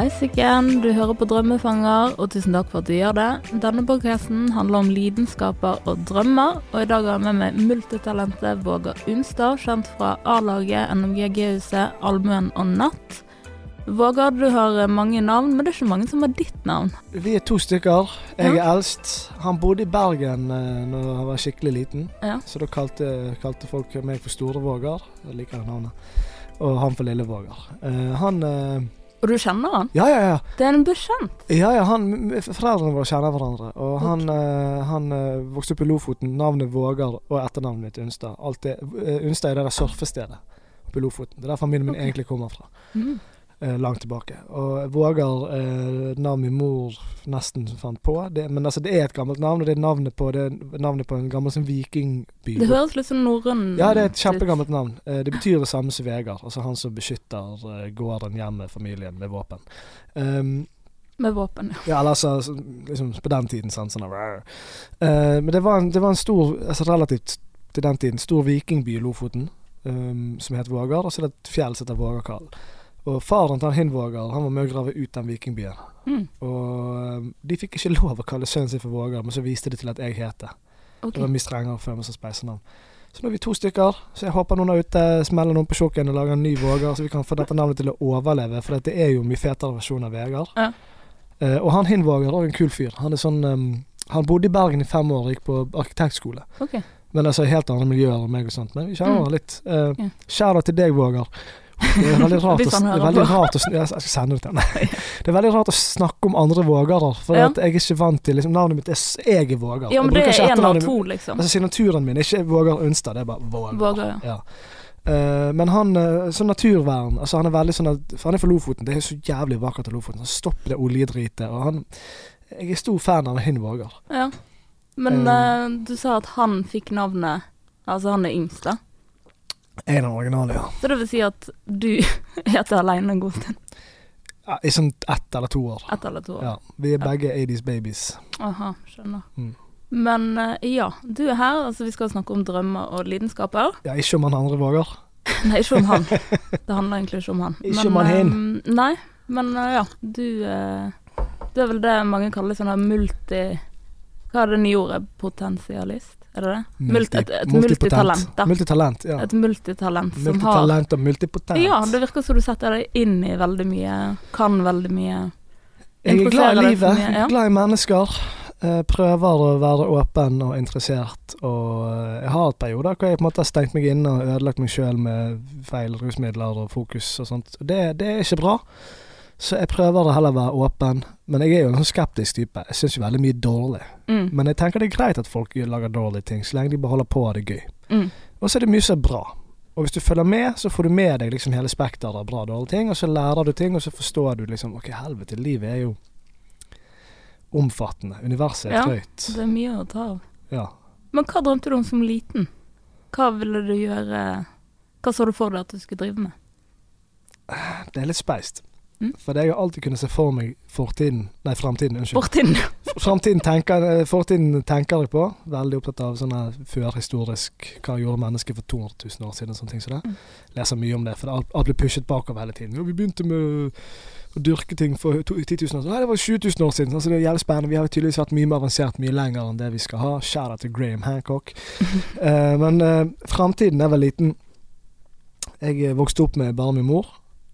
Hallaisiken, du hører på Drømmefanger, og tusen takk for at du gjør det. Denne podkasten handler om lidenskaper og drømmer, og i dag har jeg med meg multitalentet Vågar Unstad, kjent fra A-laget, NMG-huset, Allmuen og Natt. Vågar, du har mange navn, men det er ikke mange som har ditt navn. Vi er to stykker. Jeg er Ja. eldst. Han bodde i Bergen eh, når han var skikkelig liten, Ja. så da kalte, kalte folk meg for Store Vågar. Jeg liker det navnet. Og han for Lille Vågar. Uh, han eh, Og du kjenner han? Ja, ja, ja. Det er en bekjent. Ja, ja, han, Foreldrene våre kjenner hverandre. Og han, eh, han eh, vokste opp i Lofoten. Navnet Vågar og etternavnet mitt Unstad. Eh, Unstad er det der surfestedet oppe i Lofoten. Det er der familien min okay. egentlig kommer fra. Mm. Eh, langt tilbake. Og Vågar, eh, navn min mor nesten fant på. Det, men altså, det er et gammelt navn, og det er navnet på, det er navnet på en gammel sånn vikingby. Det høres litt sånn norrøn ja, det er et kjempegammelt navn. Eh, det betyr det samme som Vegard. Altså han som beskytter eh, gården, hjemmet, familien med våpen. Um, Med våpen, ja. ja, eller altså liksom på den tiden, sant. Sånn, rar. Eh, men det var, en, det var en stor, altså relativt til den tiden, stor vikingby i Lofoten um, som het Vågar, og så er det et fjell som heter Vågarkallen. Og faren til han Hindvågar han var med å grave ut den vikingbyen. Mm. Og um, de fikk ikke lov å kalle sønnen sin for Vågar, men så viste de til at jeg het det. Ok. Det var mye strengere før med som speisenavn. Så nå er vi to stykker, så jeg håper noen der ute smeller noen på tjukken og lager en ny Vågar, så vi kan få dette navnet til å overleve, for det er jo mye fetere versjon av Vegard. Ja. Uh, og han Hindvågar er en kul fyr. Han er sånn um, Han bodde i Bergen i fem år og gikk på arkitektskole. Okay. Men altså helt andre miljøer enn meg og sånt. Men vi kjenner Mm. litt. Uh, yeah. Shout-out til deg, Vågar. Det er veldig rart, å, veldig rart å Jeg skal sende det til han. Det er veldig rart å snakke om andre Vågarer, for Ja. jeg er ikke vant til liksom, Navnet mitt er Jeg er Vågar. Ja, men det er en av to, liksom. Altså Signaturen min er ikke Vågar Unstad, det er bare Vågar. Vågar, ja. Ja. Uh, men han sånn naturvern altså Han er veldig sånn at, For han er fra Lofoten. Det er så jævlig vakkert i Lofoten. Så Stopp det oljedritet. Og han Jeg er stor fan av Hin Vågar. Ja. Men uh, du sa at han fikk navnet Altså han er yngst, da. En er den originale, ja. Så det vil si at du heter aleine en god stund. ja. I sånn ett eller to år. Ett eller to år. Ja. Vi er begge 80's babies. Aha, skjønner. Mm. Men eh, ja, du er her. Altså vi skal snakke om drømmer og lidenskaper. Ja, ikke om han andre våger. Nei, ikke om han. Det handler egentlig ikke om han. Ikke om han hin. Nei, men eh, ja. Du eh, Du er vel det mange kaller sånn multi... Hva er det nye ordet? Potensialist? Er det det? Multi, et, et multitalent, da. Multitalent, ja. Et multitalent som har Multitalent og multipotent. Ja, det virker som du setter deg inn i veldig mye, kan veldig mye. jeg er glad i livet, mye, ja. glad i mennesker. Eh, prøver å være åpen og interessert. Og eh, jeg har et perioder hvor jeg på en måte har stengt meg inne og ødelagt meg sjøl med feil rusmidler og fokus og sånt. Det, det er ikke bra. Så jeg prøver å heller være åpen. Men jeg er jo en sånn skeptisk type. Jeg syns jo veldig mye dårlig. Mm. Men jeg tenker det er greit at folk lager dårlige ting, så lenge de bare holder på og det er gøy. Mm. Og så er det mye som er bra. Og hvis du følger med, så får du med deg liksom hele spekteret av bra og dårlige ting, og så lærer du ting, og så forstår du liksom Ok, helvete, livet er jo omfattende. Universet er Ja. drøyt. Det er mye å ta av. Ja. Men hva drømte du om som liten? Hva ville du gjøre Hva så du for deg at du skulle drive med? Det er litt speist. Mm. For jeg har alltid kunnet se for meg fortiden Nei, framtiden. Unnskyld. Fortiden. Framtiden tenker, eh, fortiden tenker jeg på. Veldig opptatt av sånne førhistorisk Hva gjorde mennesket for 200 000 år siden? og sånne ting som det. Mm. Leser mye om det, for alt, alt blir pushet bakover hele tiden. Jo, vi begynte med å dyrke ting for 10 000 år siden. Nei, det var 20 000 år siden. Altså, det er jævlig spennende. Vi har tydeligvis vært mye mer avansert mye lenger enn det vi skal ha. Shout out til Graham Hancock. uh, men uh, framtiden er vel liten. Jeg eh, vokste opp med bare min mor.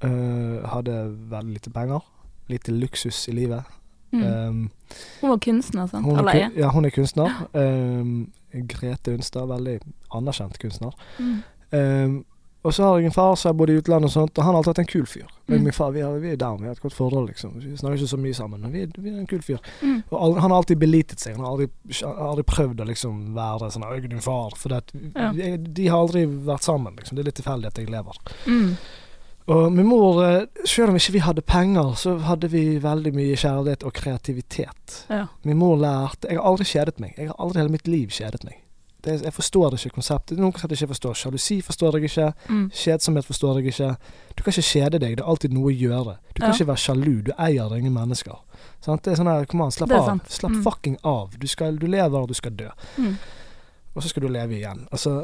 Eh, hadde veldig lite penger. Lite luksus i livet. Mm. Um, Hun var kunstner, sant? hun, er, er? ja, hun er kunstner. Um, Grete Unstad, veldig anerkjent kunstner. Mm. Um, og så har jeg en far som har bodd i utlandet og sånt, og han har alltid vært en kul fyr. Mm. min far, vi, er, vi er down, vi har et godt forhold, liksom. Vi snakker ikke så mye sammen, men vi, vi er en kul fyr. Mm. Og han har alltid belitet seg. Han har aldri, aldri prøvd å liksom være sånn 'Jeg er din far', for det, Ja. de, de har aldri vært sammen, liksom. Det er litt tilfeldig at jeg lever. Mm. Og min mor, eh, selv om ikke vi hadde penger, så hadde vi veldig mye kjærlighet og kreativitet. Ja. Min mor lærte Jeg har aldri kjedet meg. Jeg har aldri hele mitt liv kjedet meg. Det, jeg forstår det ikke konseptet. Noen kan ikke forstå. Sjalusi forstår jeg ikke. Mm. Kjedsomhet forstår jeg ikke. Du kan ikke kjede deg. Det er alltid noe å gjøre. Du kan Ja. ikke være sjalu. Du eier ingen mennesker. Sant? Det er sånn her, kom an, slapp av. sant. Slapp Mm. fucking av. Du, skal, du lever, og du skal dø. Mm. Og så skal du leve igjen. Altså,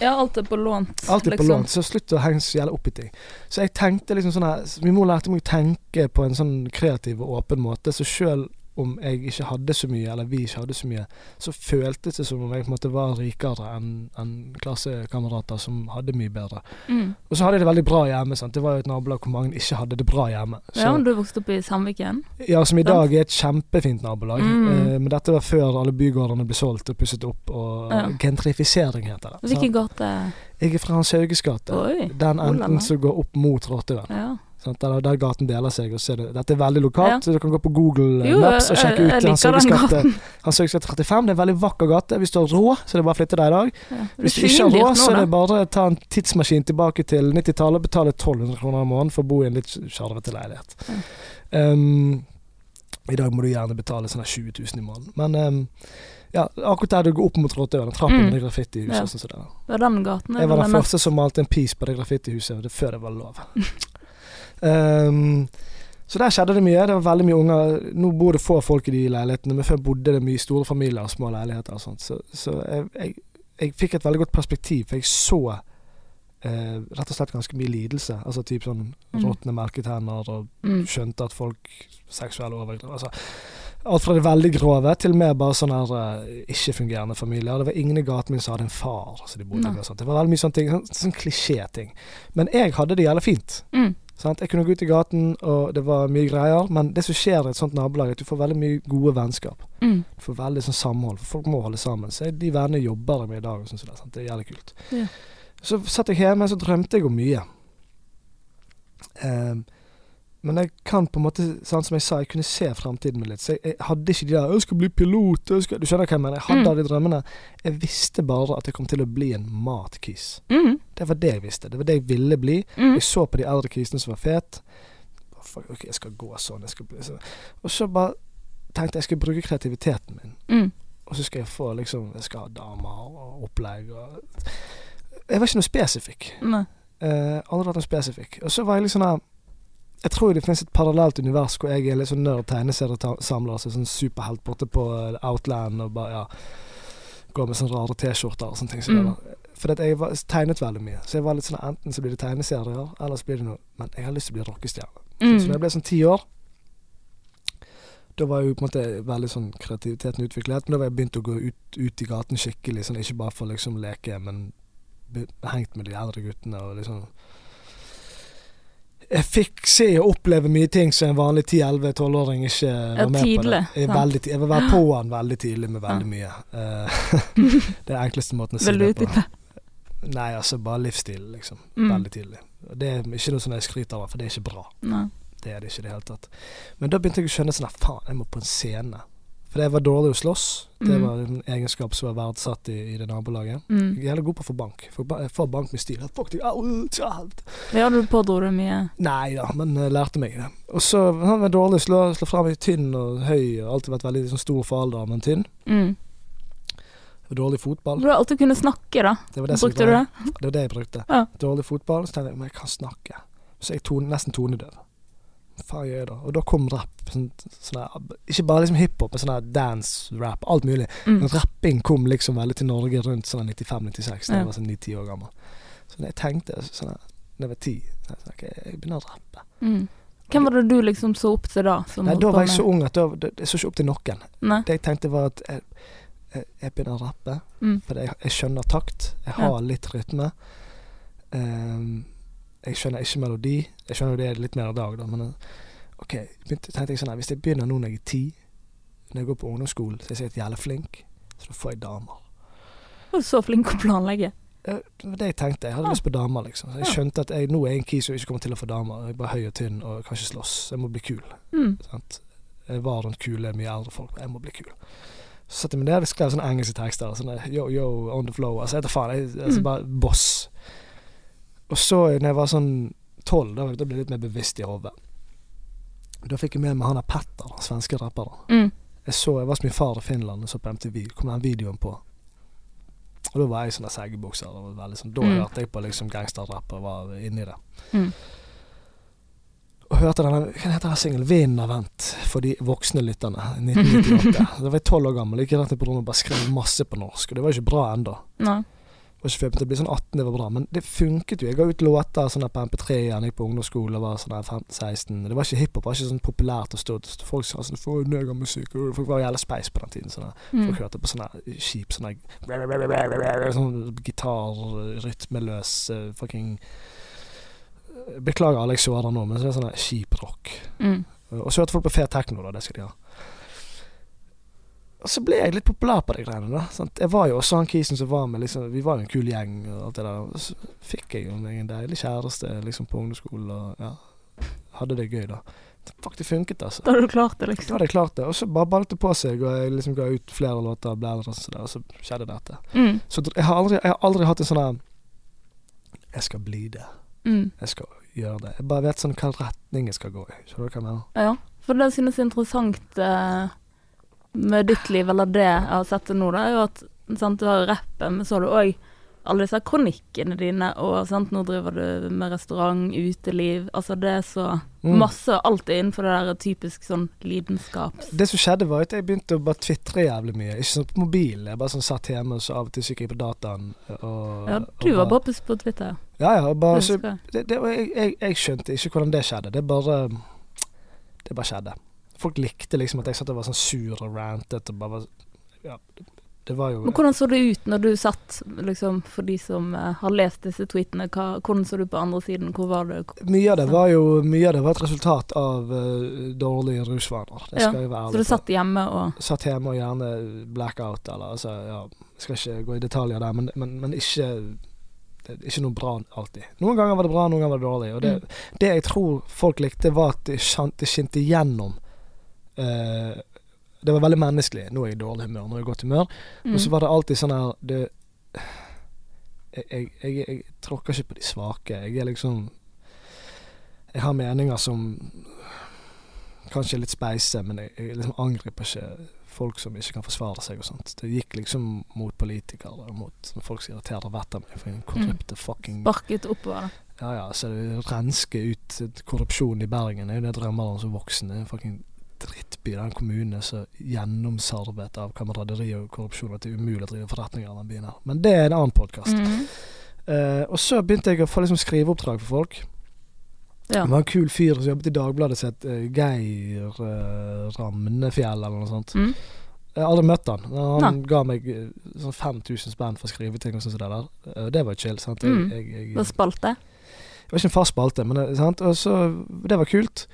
Ja, alt er på lånt. alt er på liksom. lånt, så slutt å henge så jævlig opp i ting. Så jeg tenkte liksom sånn her Min mor lærte meg å tenke på en sånn kreativ og åpen måte, så sjøl om jeg ikke hadde så mye, eller vi ikke hadde så mye, så føltes det som om jeg på en måte var rikere enn en klassekamerater som hadde mye bedre. Mm. Og så hadde jeg det veldig bra hjemme. sant? Det var jo et nabolag hvor mange ikke hadde det bra hjemme. Så, Ja, du vokste opp i Sandviken? ja, Som i dag er et kjempefint nabolag. Mm. Eh, men dette var før alle bygårdene ble solgt og pusset opp. Og Ja. gentrifisering heter det. Hvilken gate? Jeg er fra Hans Hauges gate. Den enden som går opp mot Rotterdam. Ja. Sant? Der, der gaten deler seg. Og så er det, dette er veldig lokalt, Ja. så du kan gå på Google eh, Jo, Maps og sjekke ut gate. gaten. Hans Hauges gate 35. Det er en veldig vakker gate. Hvis du har råd, så er det bare å flytte deg i dag. Ja. Hvis du ikke har råd, så er det bare å ta en tidsmaskin tilbake til 90-tallet og betale 1200 kroner i måneden for å bo i en litt sjarvete leilighet. Um, I dag må du gjerne betale sånn 20 000 i måneden. Men um, ja, akkurat der du går opp mot Rådøren, trappen Mm. med graffitihuset Ja. sånn så det der. Den gaten Jeg var den den første som malte en piece på det graffitihuset, før det var lov. um, så der skjedde det mye. Det var veldig mye unger. Nå bor det få folk i de leilighetene, men før bodde det mye store familier og små leiligheter og sånt. Så, så jeg, jeg, jeg fikk et veldig godt perspektiv, for jeg så eh, rett og slett ganske mye lidelse. Altså typ sånn Mm. råtne melketenner og mm. skjønte at folk seksuelle overgrep altså, Alt fra det veldig grove til mer bare sånne eh, ikke-fungerende familier. Det var ingen i gaten min som hadde en far. som de bodde med. Det var veldig mye sånne ting, sånn, sånn klisjéting. Men jeg hadde det jævlig fint. Mm. Sant? Jeg kunne gå ut i gaten, og det var mye greier. Men det som skjer i et sånt nabolag, er at du får veldig mye gode vennskap. Mm. Du får veldig sånn samhold, for folk må holde sammen. Så de vennene jobber med i dag, og sånt. det, sant? det er jævlig kult. Ja. Så satt jeg hjemme, så drømte jeg om mye. Ehm, men jeg kan på en måte, sånn som jeg sa, jeg kunne se fremtiden min litt. Så jeg, jeg hadde ikke de der 'Jeg skal bli pilot', jeg skal, Du skjønner hva jeg mener? Jeg hadde Mm. de drømmene. Jeg visste bare at jeg kom til å bli en matkis. Mm. Det var det jeg visste. Det var det jeg ville bli. Mm. Jeg så på de eldre kisene som var fet. Fuck, ok, jeg skal gå sånn. Jeg skal bli sånn. Og så bare tenkte jeg jeg skal bruke kreativiteten min. Mm. Og så skal jeg få liksom Jeg skal ha damer og opplegg og Jeg var ikke noe spesifikk. Nei. Eh, aldri vært noe spesifikk. Og så var jeg litt sånn her Jeg tror det finnes et parallelt univers hvor jeg er litt sånn nerd tegneseriesamler, så sånn superhelt borte på eh, Outland og bare ja Går med sånne rare T-skjorter og sånne ting. som Mm. For jeg var, tegnet veldig mye. Så jeg var litt sånn enten så blir det tegneserier, eller så blir det noe Men jeg har lyst til å bli rockestjerne. Så da Mm. jeg ble sånn ti år Da var jo på en måte veldig sånn kreativiteten utviklet. Men da var jeg begynt å gå ut, ut i gaten skikkelig, sånn ikke bare for liksom leke, men hengt med de eldre guttene og liksom Jeg fikk se og oppleve mye ting som en vanlig 10-11-12-åring ikke var med på. tidlig, det. Jeg, veldig, jeg vil være på han veldig tidlig med veldig mye. Eh, det er enkleste måten å si det på. Nei, altså bare livsstil, liksom. Mm. Veldig tidlig. Det er ikke noe som jeg skryter av, for det er ikke bra. Nei. Det er det ikke i det hele tatt. Men da begynte jeg å skjønne sånn at faen, jeg må på en scene. For jeg var dårlig å slåss. Det Mm. var en egenskap som var verdsatt i, i det nabolaget. Mm. Jeg er god på å få bank. Jeg får bank med stil. Ja, du pådro deg mye. Nei da, men jeg lærte meg det. Og så han var dårlig, slå, slå fra meg tynn og høy, og alltid vært veldig sånn, stor for alderen, men tynn. Mm. Dårlig fotball. Du har alltid kunnet snakke, da. Det var det Brukte du det? Det var det jeg brukte. Ja. Dårlig fotball, så tenkte jeg men jeg kan snakke. Så jeg tone, nesten tonedøv. Faen gjør? Og da kom rap. Sånn, sånn ikke bare liksom hiphop, men sånn dance-rap. Alt mulig. Mm. Men rapping kom liksom veldig til Norge rundt sånn 95-96, da Ja. jeg var sånn 9-10 år gammel. Så jeg tenkte sånn da jeg var 10, så jeg, sånn, ok, jeg begynner å rappe. Mm. Hvem var det du liksom så opp til da? Som Nei, da var jeg så ung at da, da, jeg så ikke opp til noen. Nei. Det jeg tenkte var at jeg, jeg, jeg begynner å rappe. Mm. For jeg, jeg skjønner takt. Jeg Ja. har litt rytme. Ehm, jeg skjønner ikke melodi. Jeg skjønner jo det litt mer i dag, da, men eh, OK. Begynte, tenkte jeg sånn her, Hvis jeg begynner nå når jeg er ti, når jeg går på ungdomsskolen, så er jeg sikkert jævlig flink, så da får jeg damer. Du er så flink å planlegge? Det var det jeg tenkte. Jeg hadde Ja. lyst på damer, liksom. Så jeg skjønte at jeg nå er en kis som ikke kommer til å få damer. Jeg er bare høy og tynn og kan ikke slåss. Jeg må bli kul. Mm. Sant? Jeg var rundt kule, mye eldre folk. Jeg må bli kul. Så satte jeg meg ned og skrev sånne engelske tekster. Sånne yo, yo, on the flow. Altså, jeg vet faen. Jeg, altså, Mm. bare boss. Og så, når jeg var sånn tolv, da, da ble jeg litt mer bevisst i hodet. Da fikk jeg med meg han der Petter, den svenske rapperen. Mm. Jeg så, jeg var som min far i Finland og så på MTV. kom den videoen på. Og da var jeg i sånne seggebukser. sånn, Da Mm. hørte jeg på liksom gangsterrapp og var inni det. Mm. og hørte denne hva heter den singelen 'Vinden har vendt' for de voksne lytterne. 1998. da var jeg tolv år gammel. Gikk rett på rommet bare skrev masse på norsk. Og det var ikke bra ennå. Var ikke til å bli sånn 18, det var bra. Men det funket jo. Jeg ga ut låter sånn på MP3 igjen, gikk på ungdomsskole var sånn 15-16. Det var ikke hiphop, det var ikke sånn populært å stå Folk sa sånn Få negermusikk. Folk var jævla speis på den tiden. Sånn. Mm. Folk hørte på sånne kjip sånn Sånn gitarrytmeløs uh, fucking Beklager alle jeg sårer nå, men så er det sånn kjip rock. Mm. Og så hørte folk på fet tekno, da. Det skal de ha. Og så ble jeg litt populær på de greiene. da sant? Jeg var jo også han kisen som var med liksom, Vi var jo en kul gjeng og alt det der. Og så fikk jeg jo meg en deilig kjæreste liksom på ungdomsskolen og ja, hadde det gøy, da. Det faktisk funket, altså. Da hadde du klart det, liksom? Da hadde jeg klart det. Og så bare balte på seg, og jeg liksom ga ut flere låter, og, eldre, og så, der, og så skjedde dette. Mm. Så jeg har aldri, jeg har aldri hatt en sånn der Jeg skal bli det. Mm. Jeg skal gjøre det. Jeg bare vet sånn hva retning jeg skal gå i. Skjønner du hva jeg mener? Ja, for det jeg synes er interessant eh, med ditt liv, eller det jeg har sett til nå, da, er jo at sant, du har rappen, men så har du òg alle disse kronikkene dine, og sant, nå driver du med restaurant, uteliv Altså det er så Mm. masse Alt er innenfor det der typisk sånn lidenskaps... Det som skjedde, var at jeg begynte å bare tvitre jævlig mye. Ikke sånn på mobilen. Jeg bare sånn satt hjemme, og så av og til gikk jeg på dataen. Og, Ja, og du var bare- poppis på Twitter. Ja, ja. Og bare, så, det, det, og jeg, jeg, jeg skjønte ikke hvordan det skjedde. Det bare Det bare skjedde. Folk likte liksom at jeg satt og var sånn sur og rantet og bare var Ja, det, var jo Men hvordan så det ut når du satt, liksom, for de som eh, har lest disse tweetene, hva, hvordan så du på andre siden? Hvor var det? Mye av det var jo Mye av det var et resultat av uh, dårlige rusvaner. Det Ja, skal jeg være Så du satt hjemme og Satt hjemme og gjerne blackout, eller altså Ja, jeg skal ikke gå i detaljer der, men, men, men ikke ikke noe bra alltid. Noen ganger var det bra, noen ganger var det dårlig. Og det, Mm. det jeg tror folk likte, var at det, igjennom skinte gjennom. Eh, det var veldig menneskelig. Nå er jeg i dårlig humør, nå er jeg i godt humør. mm. Og så var det alltid sånn her det, jeg, jeg, jeg, jeg tråkker ikke på de svake. Jeg er liksom Jeg har meninger som kanskje er litt speise, men jeg, jeg liksom angriper ikke folk som ikke kan forsvare seg og sånt. Det gikk liksom mot politikere og mot folk som irriterer vettet av meg for en korrupte fucking sparket oppover. ja, ja, så det renske ut korrupsjon i Bergen er jo det jeg drømmer om som voksen. Det er fucking drittby. Den kommunen er så gjennomsarvet av kameraderi og korrupsjon at det er umulig å drive forretninger i den byen her. Men det er en annen podkast. Mhm. og så begynte jeg å få liksom skriveoppdrag for folk. Ja. Det var en kul fyr som jobbet i Dagbladet som het eh, Geir uh, Ramnefjell eller noe sånt. Mm. Jeg har aldri møtt han. Han Han ga meg eh, sånn 5000 spenn for å skrive ting og sånn som det der. Eh, det var chill. sant? Jeg, Mm. jeg, jeg, Det spalte. det var ikke en fast spalte, men det, sant? Og så, det var kult.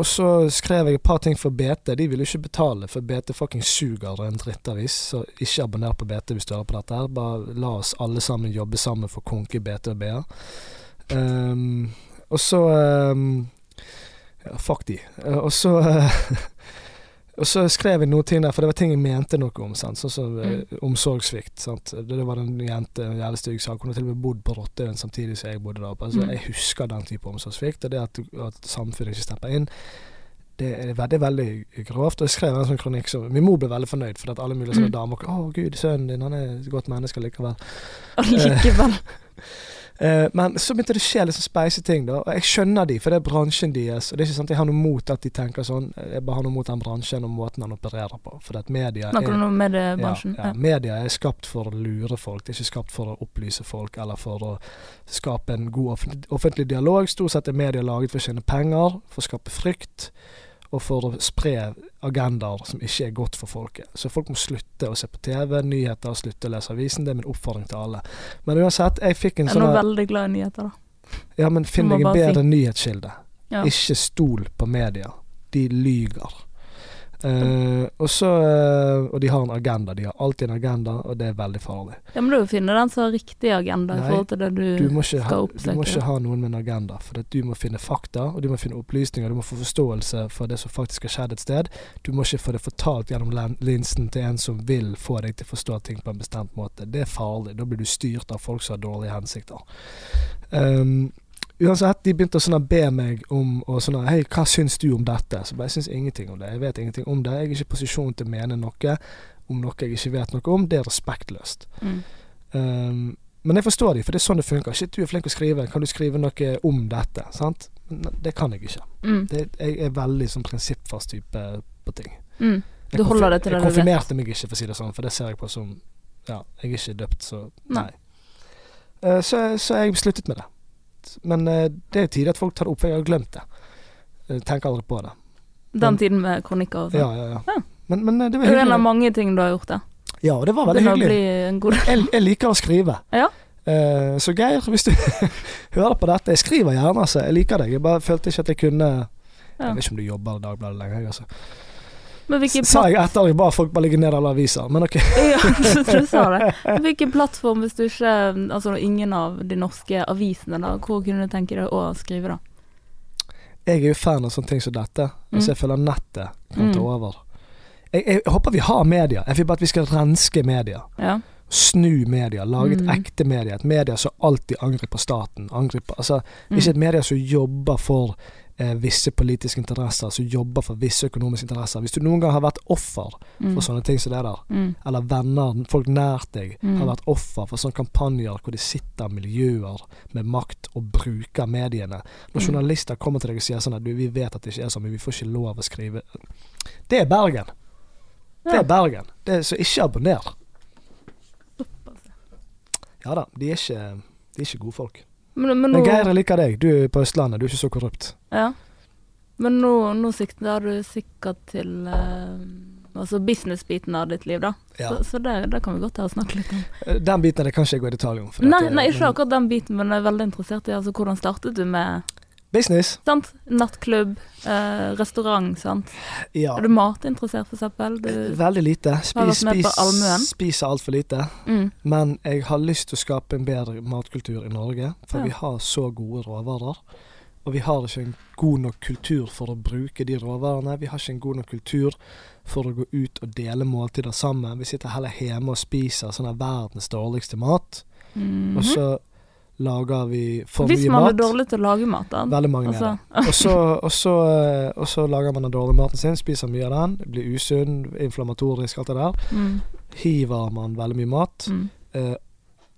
Og så skrev jeg et par ting for BT. De ville ikke betale, for BT fucking suger en drittavis. Så ikke abonner på BT hvis du hører på dette. her Bare la oss alle sammen jobbe sammen for konke BT og BA. Um, og så um, Ja, fuck de. Eh, og så Og så skrev jeg noen ting der, for det var ting jeg mente noe om. Sånn som mm. omsorgssvikt. Sant? Det, det var en jente, en jævlig stygg sak. Hun har til og med bodd på Rottøyen samtidig som jeg bodde der oppe. Altså, Mm. Jeg husker den type omsorgssvikt, og det at, at samfunnet ikke stepper inn. Det er, veldig, veldig grovt. Og jeg skrev en sånn kronikk som Min mor ble veldig fornøyd, for at alle mulige sånne Mm. damer 'Å, gud, sønnen din, han er et godt menneske likevel'. Allikevel. Eh, men så begynte det å skje litt sånn speise ting, da. Og jeg skjønner de, for det er bransjen deres. Og det er ikke sant jeg har noe mot at de tenker sånn. Jeg bare har noe mot den bransjen og måten han opererer på. For at media Snakker du om mediebransjen? ja, ja, media er skapt for å lure folk. Det er ikke skapt for å opplyse folk eller for å skape en god offentlig, offentlig dialog. Stort sett er media laget for å tjene penger, for å skape frykt. Og for å spre agendaer som ikke er godt for folket. Så folk må slutte å se på TV, nyheter, slutte å lese avisen. Det er min oppfordring til alle. Men uansett, jeg fikk en Jeg er sånn veldig glad i nyheter, da. ja, men finn deg en bedre si. nyhetskilde. Ja. Ikke stol på media. De lyger. Eh, og så uh, Og de har en agenda. De har alltid en agenda, og det er veldig farlig. Ja, men du finne den som har riktig agenda i forhold til det du, Du skal ha, oppsøke. du må ikke ha noen med en agenda. For du må finne fakta, og du må finne opplysninger. Du må få forståelse for det som faktisk har skjedd et sted. Du må ikke få det fortalt gjennom linsen til en som vil få deg til å forstå ting på en bestemt måte. Det er farlig. Da blir du styrt av folk som har dårlige hensikter. Um, Uansett, de begynte å sånn be meg om å sånn Hei, hva syns du om dette? Så bare, jeg syns ingenting om det. Jeg vet ingenting om det. Jeg er ikke i posisjon til å mene noe om noe jeg ikke vet noe om. Det er respektløst. Mm. Um, men jeg forstår de, for det er sånn det funker. Shit, du er flink å skrive, kan du skrive noe om dette? Sant? Men det kan jeg ikke. Mm. Det, jeg er veldig sånn prinsippfast type på ting. Mm. Jeg Du holder deg til det du vet. konfirmerte meg ikke, for å si det sånn, for det ser jeg på som Ja, jeg er ikke døpt, så Nei. nei. Uh, så, så jeg sluttet med det. Men eh, det er tidlig at folk tar det opp, for jeg har glemt det. Jeg tenker aldri på det. Den tiden med kronikker og sånn. Ja, ja, ja. Ja. Men, men eh, det var hyggelig. Det er en av mange ting du har gjort, det. Ja, og det var veldig hyggelig. Jeg, jeg liker å skrive. Ja. Uh, så Geir, hvis du hører på dette Jeg skriver gjerne, altså. Jeg liker deg. Jeg bare følte ikke at jeg kunne Ja. Jeg vet ikke om du jobber i Dagbladet lenger. Altså. Sa jeg etter jeg ba folk bare ligge ned alle aviser, men ok. Ja, du sa det. Hvilken plattform, hvis du ikke Altså ingen av de norske avisene, da, hvor kunne du tenke deg å skrive, da? Jeg er jo fan av sånne ting som dette. mm. så jeg føler nettet kan ta Mm. over. Jeg, jeg, håper vi har media. Jeg vil bare at vi skal renske media. Ja. Snu media. Lage et Mm. ekte media. Et media som alltid angriper staten. Angriper, altså, Mm. Ikke et media som jobber for eh, visse politiske interesser, som jobber for visse økonomiske interesser. Hvis du noen gang har vært offer Mm. for sånne ting som det der, Mm. eller venner, folk nært deg, Mm. har vært offer for sånne kampanjer hvor det sitter miljøer med makt og bruker mediene. Når Mm. journalister kommer til deg og sier sånn at du, vi vet at det ikke er sånn, men vi får ikke lov å skrive Det er Bergen. Det er Bergen. Det er, så ikke abonner. Ja da, de er ikke, de er ikke gode folk. Men, men Men Geir, jeg liker deg. Du er på Østlandet, du er ikke så korrupt. Ja. Men nå, nå sikter du sikkert til eh, Altså business-biten av ditt liv, da. Ja. Så, så det, det kan vi godt ta og snakke litt om. Eh, Den biten det kan ikke jeg gå i detalj om. Nei, dette- nei, ikke men- akkurat den biten, men jeg er veldig interessert i altså, hvordan startet du med Business? sant? nattklubb, eh, restaurant, sant. Ja. Er du matinteressert, for eksempel? Du, Veldig lite. Har vært Spis, med på spis, spiser altfor lite. mm, Men jeg har lyst til å skape en bedre matkultur i Norge, for Ja. vi har så gode råvarer. Og vi har ikke en god nok kultur for å bruke de råvarene. Vi har ikke en god nok kultur for å gå ut og dele måltider sammen. Vi sitter heller hjemme og spiser sånn her verdens dårligste mat. mhm. Og så lager vi for Hvis mye man mat. er dårlig til å lage mat, da. Veldig mange er Altså, det. Og så, og, så, eh, og så lager man den dårlige maten sin, spiser mye av den, blir usunn, inflammatorisk, alt det der. mm, Hiver man veldig mye mat. mm, Eh,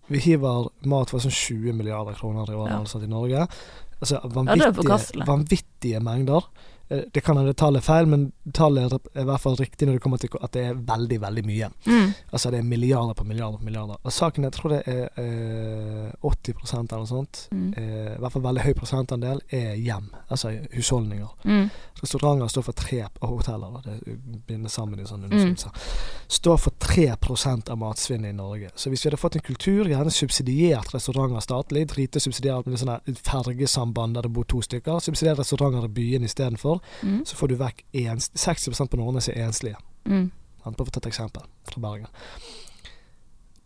vi hiver mat for sånn 20 milliarder kroner i året Ja. altså, i Norge. Altså er vanvittige, ja, vanvittige mengder. Eh, det kan hende tallet er feil, men tallet er i hvert fall riktig når det kommer til at det er veldig, veldig mye. mm, Altså det er milliarder på milliarder på milliarder. Og saken jeg tror det er eh, 80% eller noe sånt. mm, Eh, I hvert fall veldig høy prosentandel er hjem, altså husholdninger. mm, Restauranter står for tre og hoteller, da, det binder sammen i Mm. sånne undersøkelser. Står for 3% av matsvinnet i Norge. Så hvis vi hadde fått en kultur, gjerne subsidiert restauranter statlig, drite subsidiert med sånne fergesamband der det bor to stykker, subsidiert restauranter i byen istedenfor, mm, så får du vekk ens, 60 på Nordnes er enslige. mm? Bare for å ta et eksempel fra Bergen.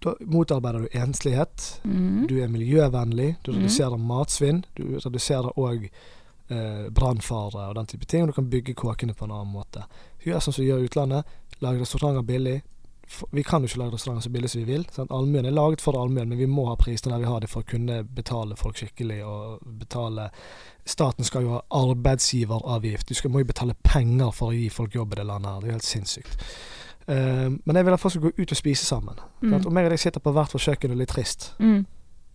Da motarbeider du enslighet. mm, Du er miljøvennlig, du Mhm. reduserer matsvinn, du reduserer òg eh, brannfare og den type ting, og du kan bygge kåkene på en annen måte. Gjør sånn som gjør utlandet, lager restauranter billig. Vi kan jo ikke lage restauranter så billig som vi vil. Sant? Allmuen er laget for allmuen, men vi må ha prisene der vi har det for å kunne betale folk skikkelig. og betale Staten skal jo ha arbeidsgiveravgift. Du skal, må jo betale penger for å gi folk jobb i det landet her. Det er jo helt sinnssykt. Uh, men jeg vil at folk skal gå ut og spise sammen. Mm, Om jeg og deg sitter på hvert vårt kjøkken og er litt trist, mm.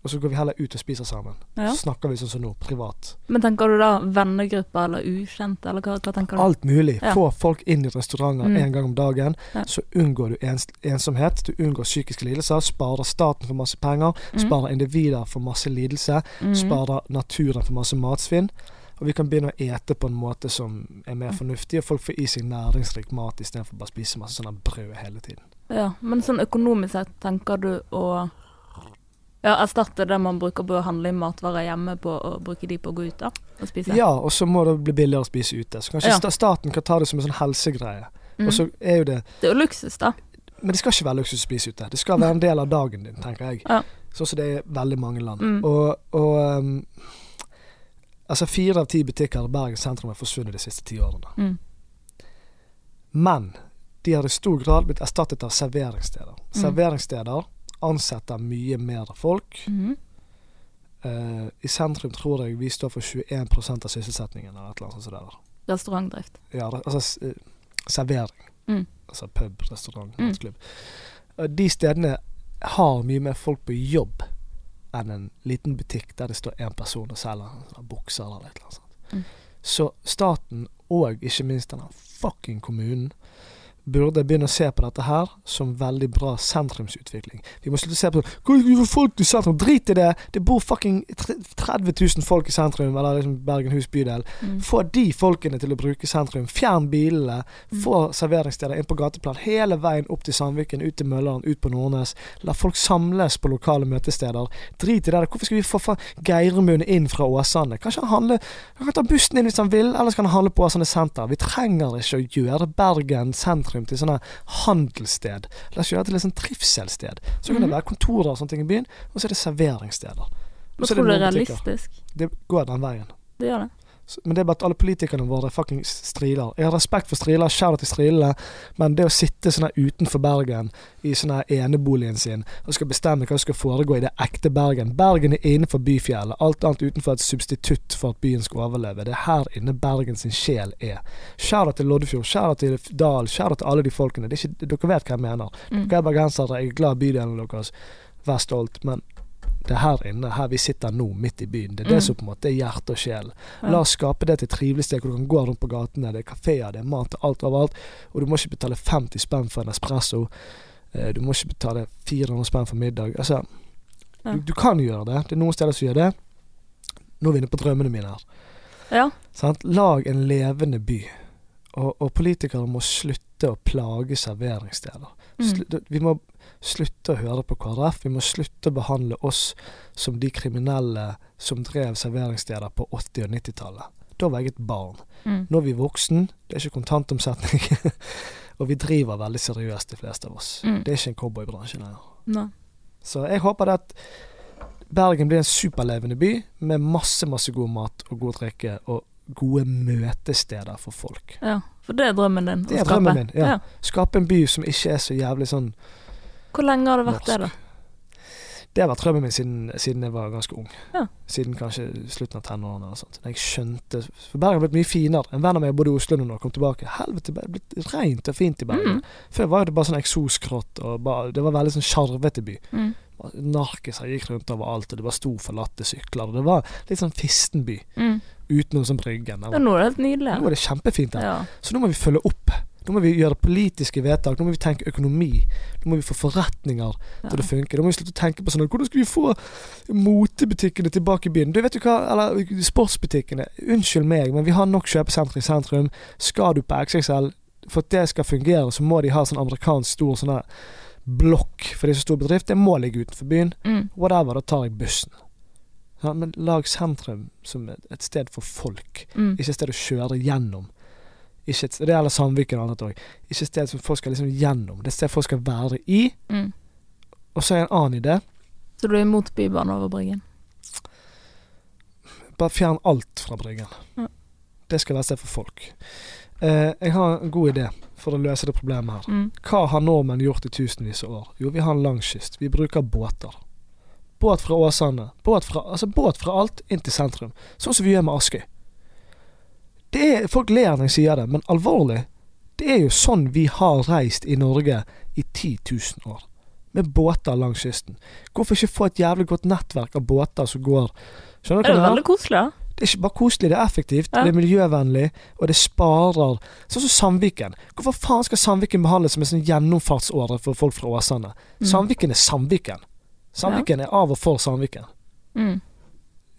Og så går vi heller ut og spiser sammen. Ja. Så snakker vi sånn som nå, privat. Men tenker du da vennegrupper eller ukjente, eller hva, hva tenker du? Alt mulig. Ja. Få folk inn i restauranter Mm. en gang om dagen. Ja. Så unngår du ens ensomhet, du unngår psykiske lidelser, sparer staten for masse penger, Mm, sparer individer for masse lidelse, mm, sparer naturen for masse matsvinn. Og vi kan begynne å ete på en måte som er mer Mm. fornuftig, og folk får i seg næringsrik mat istedenfor bare å spise masse sånne brød hele tiden. Ja, men sånn økonomisk sett, tenker du å ja, erstatte det man bruker på å handle inn matvarer hjemme, på å bruke de på å gå ut da og spise? Ja, og så må det bli billigere å spise ute. Så kanskje Ja. staten kan ta det som en sånn helsegreie. Mm. Og så er jo det Det er jo luksus, da. Men det skal ikke være luksus å spise ute. Det skal være en del av dagen din, tenker jeg. Ja. Sånn som det er i veldig mange land. Mm. Og, og um, Altså, fire av ti butikker i Bergen sentrum har forsvunnet de siste ti årene. Mm. Men de har i stor grad blitt erstattet av serveringssteder. Mm. Serveringssteder ansetter mye mer folk. Mhm. Uh, I sentrum tror jeg vi står for 21% av sysselsettingen. eller et eller annet sånt der. Restaurantdrift. Ja, altså eh, servering. Mm. Altså pub, restaurant, Mm. nattklubb. Mm. De stedene har mye mer folk på jobb enn en liten butikk der det står én person og selger bukser eller et eller annet. sånt. Mm. Så staten, og ikke minst denne fucking kommunen, burde begynne å se på dette her som veldig bra sentrumsutvikling. Vi må slutte å se på er folk i sentrum? Drit i det! Det bor fucking 30 000 folk i sentrum, eller liksom Bergenhus bydel. Mm. Få de folkene til å bruke sentrum. Fjern bilene. Mm. Få serveringssteder inn på gateplan. Hele veien opp til Sandviken, ut til Mølleren, ut på Nordnes. La folk samles på lokale møtesteder. Drit i det. Hvorfor skal vi få faen Geirmund inn fra Åsane? Kanskje han handler Han kan ta bussen inn hvis han vil, eller så kan han handle på Åsane senter. Vi trenger ikke å gjøre Bergen sentrum til sånne handelssted. La oss gjøre det til et sånt trivselssted. Så kan det Mhm. være kontorer og sånne ting i byen, og så er det serveringssteder. Men tror du det er realistisk? Det går den veien. Det gjør det. Men det er bare at alle politikerne våre fuckings fucking striler. Jeg har respekt for striler, shout til strilene, men det å sitte sånn her utenfor Bergen i sånn her eneboligen sin og skal bestemme hva som skal foregå i det ekte Bergen Bergen er innenfor byfjellet. Alt annet utenfor et substitutt for at byen skal overleve. Det er her inne Bergen sin sjel er. Shout til Loddefjord, shout til Dal, shout til alle de folkene. Det ikke, dere vet hva jeg mener. Mm. Dere er bergensere, jeg er glad i bydelen deres. Vær stolt. Men det er her inne, her vi sitter nå, midt i byen. Det er det Mm. som på en måte er hjerte og sjel. La oss skape det til et trivelig sted hvor du kan gå rundt på gatene. Det er kafeer, det er mat alt overalt. Og du må ikke betale 50 spenn for en espresso. Eh, Du må ikke betale 400 spenn for middag. Altså, Ja. du, du kan gjøre det. Det er noen steder som gjør det. Nå er vi inne på drømmene mine her. Ja. Sant? Lag en levende by. Og, og politikere må slutte å plage serveringssteder. Mm. Vi må slutte å høre på KrF. Vi må slutte å behandle oss som de kriminelle som drev serveringssteder på 80- og 90-tallet. Da var jeg et barn. Mm. Nå er vi voksen, det er ikke kontantomsetning. og vi driver veldig seriøst, de fleste av oss. Mm. Det er ikke en cowboybransje lenger. Nei. Så jeg håper at Bergen blir en superlevende by med masse, masse god mat og god drikke og gode møtesteder for folk. Ja. For det er drømmen din? Det er drømmen min. Ja. Ja. Skape en by som ikke er så jævlig sånn Hvor lenge har det vært det, da? Det har vært drømmen min siden, siden jeg var ganske ung. Ja. Siden kanskje slutten av tenårene. eller sånt. Jeg skjønte For Bergen har blitt mye finere. En venn av meg bodde i Oslo nå og kom tilbake. Helvete, det er blitt rent og fint i Bergen. Mm. Før var det bare sånn eksoskrott, og bare, det var veldig sånn sjarvete by. Mm. Narkiser gikk rundt overalt, og det var sto forlatte sykler. Det var litt sånn fisten by, Mm. utenom sånn Bryggen. Nå er det helt nydelig. Nå er det kjempefint der. Ja. Så nå må vi følge opp. Nå må vi gjøre politiske vedtak. Nå må vi tenke økonomi. Nå må vi få forretninger Ja. til å funke. Nå må vi slutte å tenke på sånn Hvordan skal vi få motebutikkene tilbake i byen? Du vet du hva, eller sportsbutikkene. Unnskyld meg, men vi har nok kjøpesentre i sentrum. Skal du på XXL, for at det skal fungere, så må de ha sånn amerikansk stor sånn blokk for de så stor bedrift. Det må ligge utenfor byen. Mm. Whatever, da tar jeg bussen. Ja, men lag sentrum som et sted for folk. Mm. Ikke et sted å kjøre gjennom. Ikke et, det gjelder Sandviken og annet òg. Ikke et sted som folk skal liksom gjennom. Det er et sted folk skal være i. Mm. Og så er en annen idé. Så du er imot bybane over Bryggen? Bare fjern alt fra Bryggen. Ja. Det skal være et sted for folk. Eh, jeg har en god idé for å løse det problemet her. Mm. Hva har nordmenn gjort i tusenvis av år? Jo, vi har en lang kyst. Vi bruker båter. Båt fra Åsane. Båt fra, altså båt fra alt inn til sentrum. Sånn som vi gjør med Askøy. Det er, folk ler når jeg sier det, men alvorlig. Det er jo sånn vi har reist i Norge i 10 000 år. Med båter langs kysten. Hvorfor ikke få et jævlig godt nettverk av båter som går Skjønner Det du er hva jo jeg mener? veldig koselig, da. Det er ikke bare koselig, det er effektivt, Ja. det er miljøvennlig, og det sparer Sånn som Sandviken. Hvorfor faen skal Sandviken behandles som en sånn gjennomfartsåre for folk fra Åsane? Mm. Sandviken er Sandviken. Sandviken er av og for Sandviken. Mm.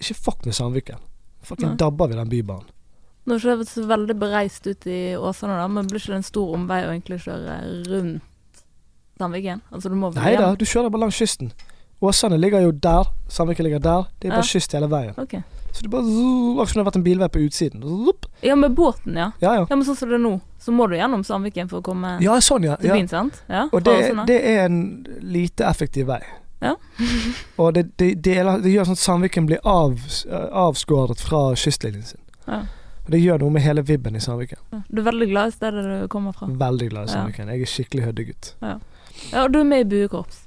Ikke fuck med Sandviken. Fucking dabber vi den bybanen. Nå ser jeg så veldig bereist ut i Åsane, da, men blir ikke det en stor omvei å egentlig kjøre rundt Sandviken? Altså, du må vel Nei da, du kjører bare langs kysten. Åsane ligger jo der, Sandviken ligger der. Det er bare Ja. kyst hele veien. Okay. Så det er bare Akkurat som det har vært en bilvei på utsiden. Zup. Ja, med båten, ja. Ja, ja. Ja, Men sånn som det er nå, så må du gjennom Sandviken for å komme Ja, sånn, ja. til ja. byen, sant? Ja, Og det, det er en lite effektiv vei. Ja. og det, det, det, det gjør sånn at Sandviken blir av, avskåret fra kystlinjen sin. Ja. Og det gjør noe med hele vibben i Sandviken. Ja. Du er veldig glad i stedet du kommer fra. Veldig glad i Ja. Sandviken. Jeg er skikkelig høddegutt. Ja, og du er med i buekorps.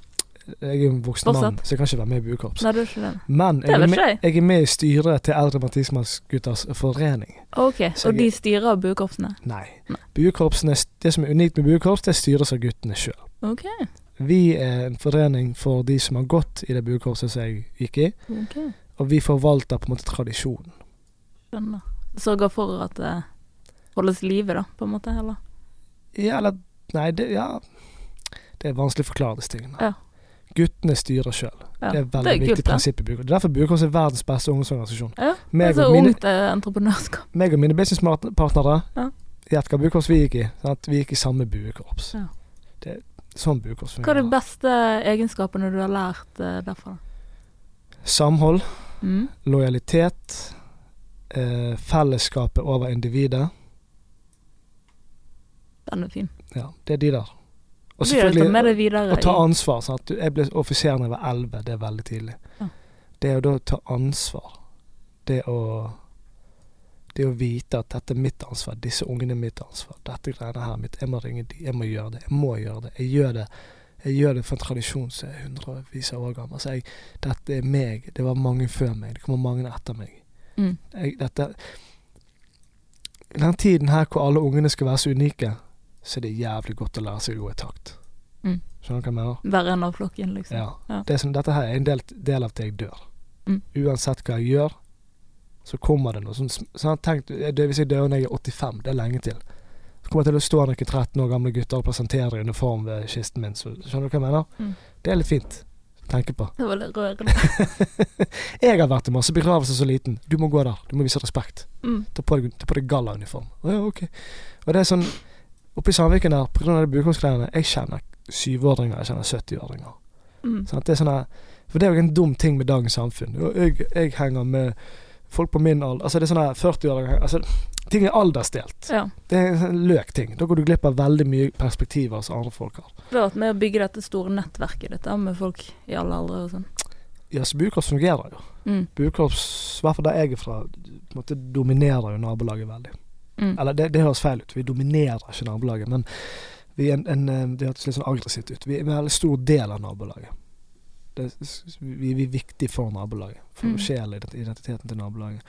Jeg er en voksen mann, så jeg kan ikke være med i buekorps. Nei, du er ikke det. Men Det jeg er, med, jeg. er med i styret til Eldre Mathismannsgutters forening. Ok, Så og de styrer buekorpsene? Nei. Nei. Buekorpsene, det som er unikt med buekorps, det styres av guttene sjøl. Okay. Vi er en forening for de som har gått i det buekorpset som jeg gikk i, Okay. og vi forvalter på en måte tradisjonen. skjønner. Sørger for at det holdes livet live, da, på en måte? Eller? Ja, eller Nei, det Ja. Det er vanskelig å forklare disse tingene. Ja. Guttene styrer sjøl. Ja. Det er veldig er viktig kult, prinsipp i Burekås. Det er derfor Burekås er verdens beste ungdomsorganisasjon. Ja, det er så ungt eh, entreprenørskap. meg og mine businesspartnere Ja. Gjett hva buekorps vi gikk i. Sant? Vi gikk i samme buekorps. Ja. Det er sånn buekorps Hva er de beste egenskapene du har lært eh, derfra? Samhold, Mm. lojalitet, eh, fellesskapet over individet. Den er fin. Ja, det er de der. Og selvfølgelig å ta ansvar. Sant? Jeg ble offiser da jeg var elleve, det er veldig tidlig. Ja. Det å da ta ansvar, det å det å vite at dette er mitt ansvar, disse ungene er mitt ansvar, dette greiene her er mitt, jeg må ringe de, jeg må gjøre det, jeg må gjøre det. Jeg gjør det, jeg gjør det for en tradisjon som er hundrevis av år gammel. Altså jeg, dette er meg, det var mange før meg, det kommer mange etter meg. Mm. Dette den tiden her hvor alle ungene skal være så unike, så er det jævlig godt å lære seg å gå i takt. Mm. Skjønner du hva jeg mener? Være en av flokken, liksom. Ja. Ja. Det som, dette her er en del, del av til jeg dør. Mm. Uansett hva jeg gjør, så kommer det noe sånt. sm- sånn, tenk, det, Hvis jeg dør når jeg er 85, det er lenge til. Så kommer jeg til å stå noen 13 år gamle gutter og presentere uniform ved kisten min. Så, skjønner du hva jeg mener? Mm. Det er litt fint tenke på. Det var litt rørende. jeg har vært i masse begravelser så liten. Du må gå der. Du må vise respekt. Mm. Ta på deg, ta på deg gallauniform. Å ja, ok. Og det er sånn Oppe i Sandviken der, av de buekorpsgreiene, jeg kjenner syvåringer, jeg kjenner 70-åringer. Mm. Sånn Det er sånn For det er jo en dum ting med dagens samfunn. Jeg, jeg henger med folk på min alder Altså det er sånn 40-åringer altså, Ting er aldersdelt. Ja. Det er en løk ting. Da går du glipp av veldig mye perspektiver som andre folk har. Du har vært med å bygge dette store nettverket ditt med folk i alle aldre og sånn. Ja, så buekorps fungerer jo. Mm. Buekorps, i hvert fall der jeg er fra, på en måte dominerer jo nabolaget veldig. Mm. Eller det, det høres feil ut, vi dominerer ikke nabolaget, men vi er en, en eh, Det hørtes litt sånn aggressivt ut. Vi er en veldig stor del av nabolaget. Det, vi, vi er viktig for nabolaget. For Mm. sjelen identiteten til nabolaget.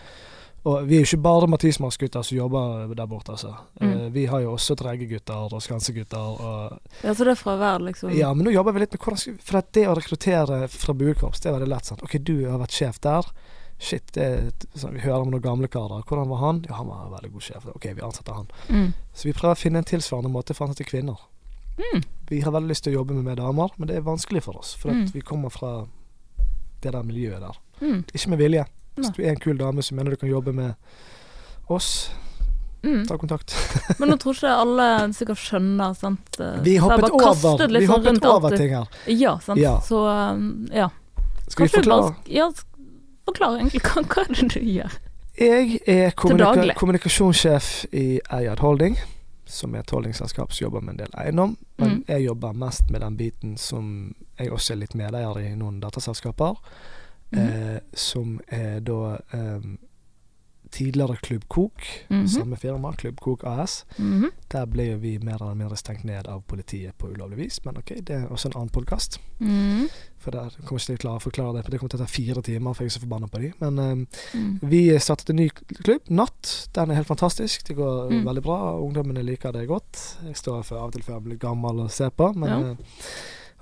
Og vi er jo ikke bare Matismas-gutter som jobber der borte, altså. Mm. Eh, vi har jo også Dreggegutter og Skansegutter og Ja, så det er fra hver liksom Ja, men nå jobber vi litt med hvordan For det å rekruttere fra buekorps, det er veldig lett. Sant? OK, du har vært sjef der. Shit, det sånn, vi hører om noen gamle karer. Hvordan var han? Ja, han var en veldig god sjef. OK, vi ansetter han. mm. Så vi prøver å finne en tilsvarende måte for å ansette kvinner. Mm. Vi har veldig lyst til å jobbe med mer damer, men det er vanskelig for oss. For Mm. vi kommer fra det der miljøet der. Mm. Ikke med vilje. Hvis du er en kul dame som mener du kan jobbe med oss, Mm. ta kontakt. Men nå tror ikke alle sikkert skjønner, sant. Vi hoppet over, vi sånn hoppet over ting her. Ja, sant. Ja. Så um, ja. Skal vi forklare? bare forklare? Ja, forklare egentlig hva, hva er det du gjør. Jeg er kommunika kommunikasjonssjef i Eiad Holding, som er et holdingselskap som jobber med en del eiendom. Men Mm. jeg jobber mest med den biten som jeg også er litt medeier i noen dataselskaper. Mhm. eh, som er da eh, tidligere Klubb Kok, Mhm. samme firma, Klubb Kok AS. Mhm. Der ble vi mer eller mindre stengt ned av politiet på ulovlig vis, men ok, det er også en annen podkast. Mhm. For der kommer ikke til å klare å forklare det, for det kommer til å ta fire timer, for jeg er så forbanna på de. Men eh, Mm. vi startet en ny klubb, Natt. Den er helt fantastisk. Det går Mm. veldig bra. Ungdommene liker det godt. Jeg står for av og til før jeg blir gammel og ser på. Men, Ja. eh,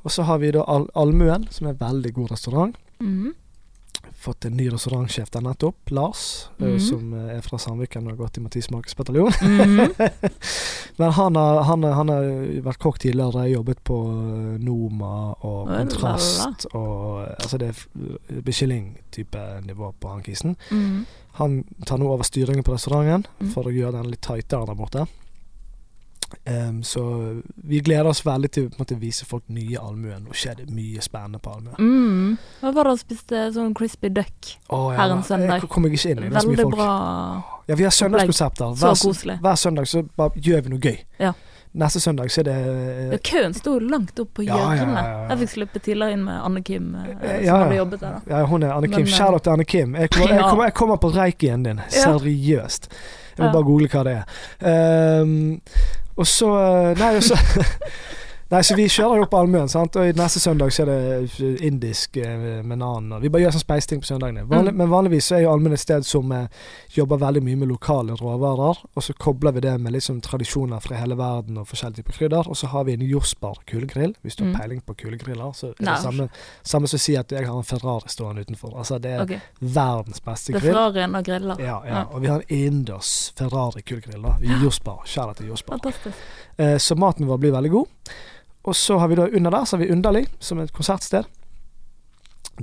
og så har vi da Al Almuen, som er en veldig god restaurant. Mhm. Fått en ny restaurantsjef der nettopp, Lars, mm -hmm. som eh, er fra Sandviken og har gått i Mathis Markes bataljon. -hmm. Men han har, han, har- han har vært kokk tidligere, jobbet på eh, Noma og Kontrast og Altså det er Michelin-type nivå på han kisen. Mhm. Han tar nå over styringen på restauranten Mm. for å gjøre den litt tightere der borte. Em, så vi gleder oss veldig til å vise folk nye allmuen. Nå skjer det mye spennende på allmuen. Mm. Hva var det å spiste sånn crispy duck? oh, ja, her en søndag. Jeg kommer ikke inn i det. Veldig folk. bra. Ja, vi har søndagskonsepter. Hver, hver søndag så bare gjør vi noe gøy. Ja. Neste søndag så er det Ja, køen sto langt opp på hjørnet. Jeg fikk slippe tidligere inn med Anne Kim, eh, som Ja, ja. hadde jobbet der. da. Ja, hun er Anne Kim. Eh, Shout out til Anne Kim. Jeg kommer, jeg kommer, jeg kommer på reikien din. Seriøst. Jeg må bare google hva det er. Ehm, og så Nei, og så Nei, så vi kjører jo på Almøen, sant? og neste søndag så er det indisk eh, med og Vi bare gjør sånn speisting på søndagene. Vanlig, Mm. Men vanligvis så er jo Almøen et sted som eh, jobber veldig mye med lokale råvarer. Og så kobler vi det med liksom tradisjoner fra hele verden og forskjellige typer krydder. Og så har vi en jordsbar kulegrill. Hvis du har Mm. peiling på kulegriller, så er det Nei. samme, samme som å si at jeg har en Ferrari stående utenfor. Altså Det er okay. verdens beste grill. Det er. Ferrarien og griller. Ja, ja. Ja. Og vi har en innendørs Ferrari kulegrill. i Josbar. Kjære til jordsbar. Eh, så maten vår blir veldig god. Og så har vi da under der så har vi Underlig, som er et konsertsted.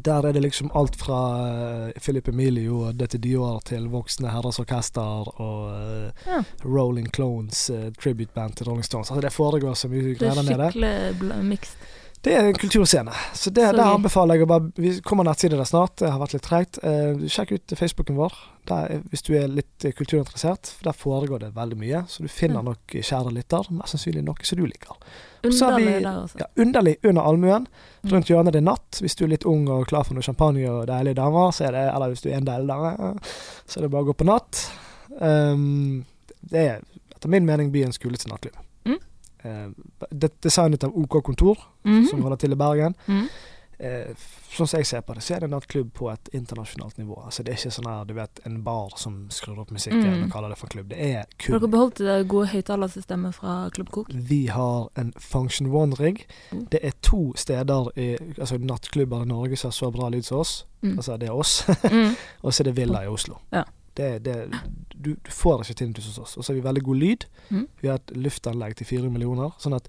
Der er det liksom alt fra eh, Philip Emilio og Dette Dior til Voksne Herres Orkester og eh, Ja. Rolling Clones eh, tribute band til Rolling Stones. Altså Det foregår så mye Det greier er der nede. skikkelig mixed. Det er en kulturscene. Så det, der anbefaler jeg å bare Vi kommer nettsider der snart. Det har vært litt treigt. Eh, sjekk ut Facebooken vår der, er- hvis du er litt eh, kulturinteressert. For der foregår det veldig mye. Så du finner Mm. nok, kjære lytter, mest sannsynlig noe som du liker. Så vi- Underlig der også. Ja, underlig under allmuen. Mm. Rundt hjørnet det er natt. Hvis du er litt ung og klar for noe champagne og deilige damer, så er det, eller hvis du er en deilig dame, så er det bare å gå på natt. Um, det er etter min mening byens kuleste nattklubb. Mm. Eh, det, designet av OK Kontor, Mhm. som holder til i Bergen. Mhm. Eh, sånn som jeg ser på det, så er det en nattklubb på et internasjonalt nivå. Altså Det er ikke sånn her, du vet, en bar som skrur opp musikken Mm. og kaller det for klubb. Det er Har kun dere beholdt det gode høyttalersystemet fra Klubb Kok? Vi har en Function One-rigg. Mm. Det er to steder i altså nattklubber i Norge som har så bra lyd som oss. Mm. Altså det er oss. Mm. og så er det Villa i Oslo. Ja. Det, det, du, du får ikke tinnitus hos oss. Og så har vi veldig god lyd. Mm. Vi har et luftanlegg til fire millioner. Sånn at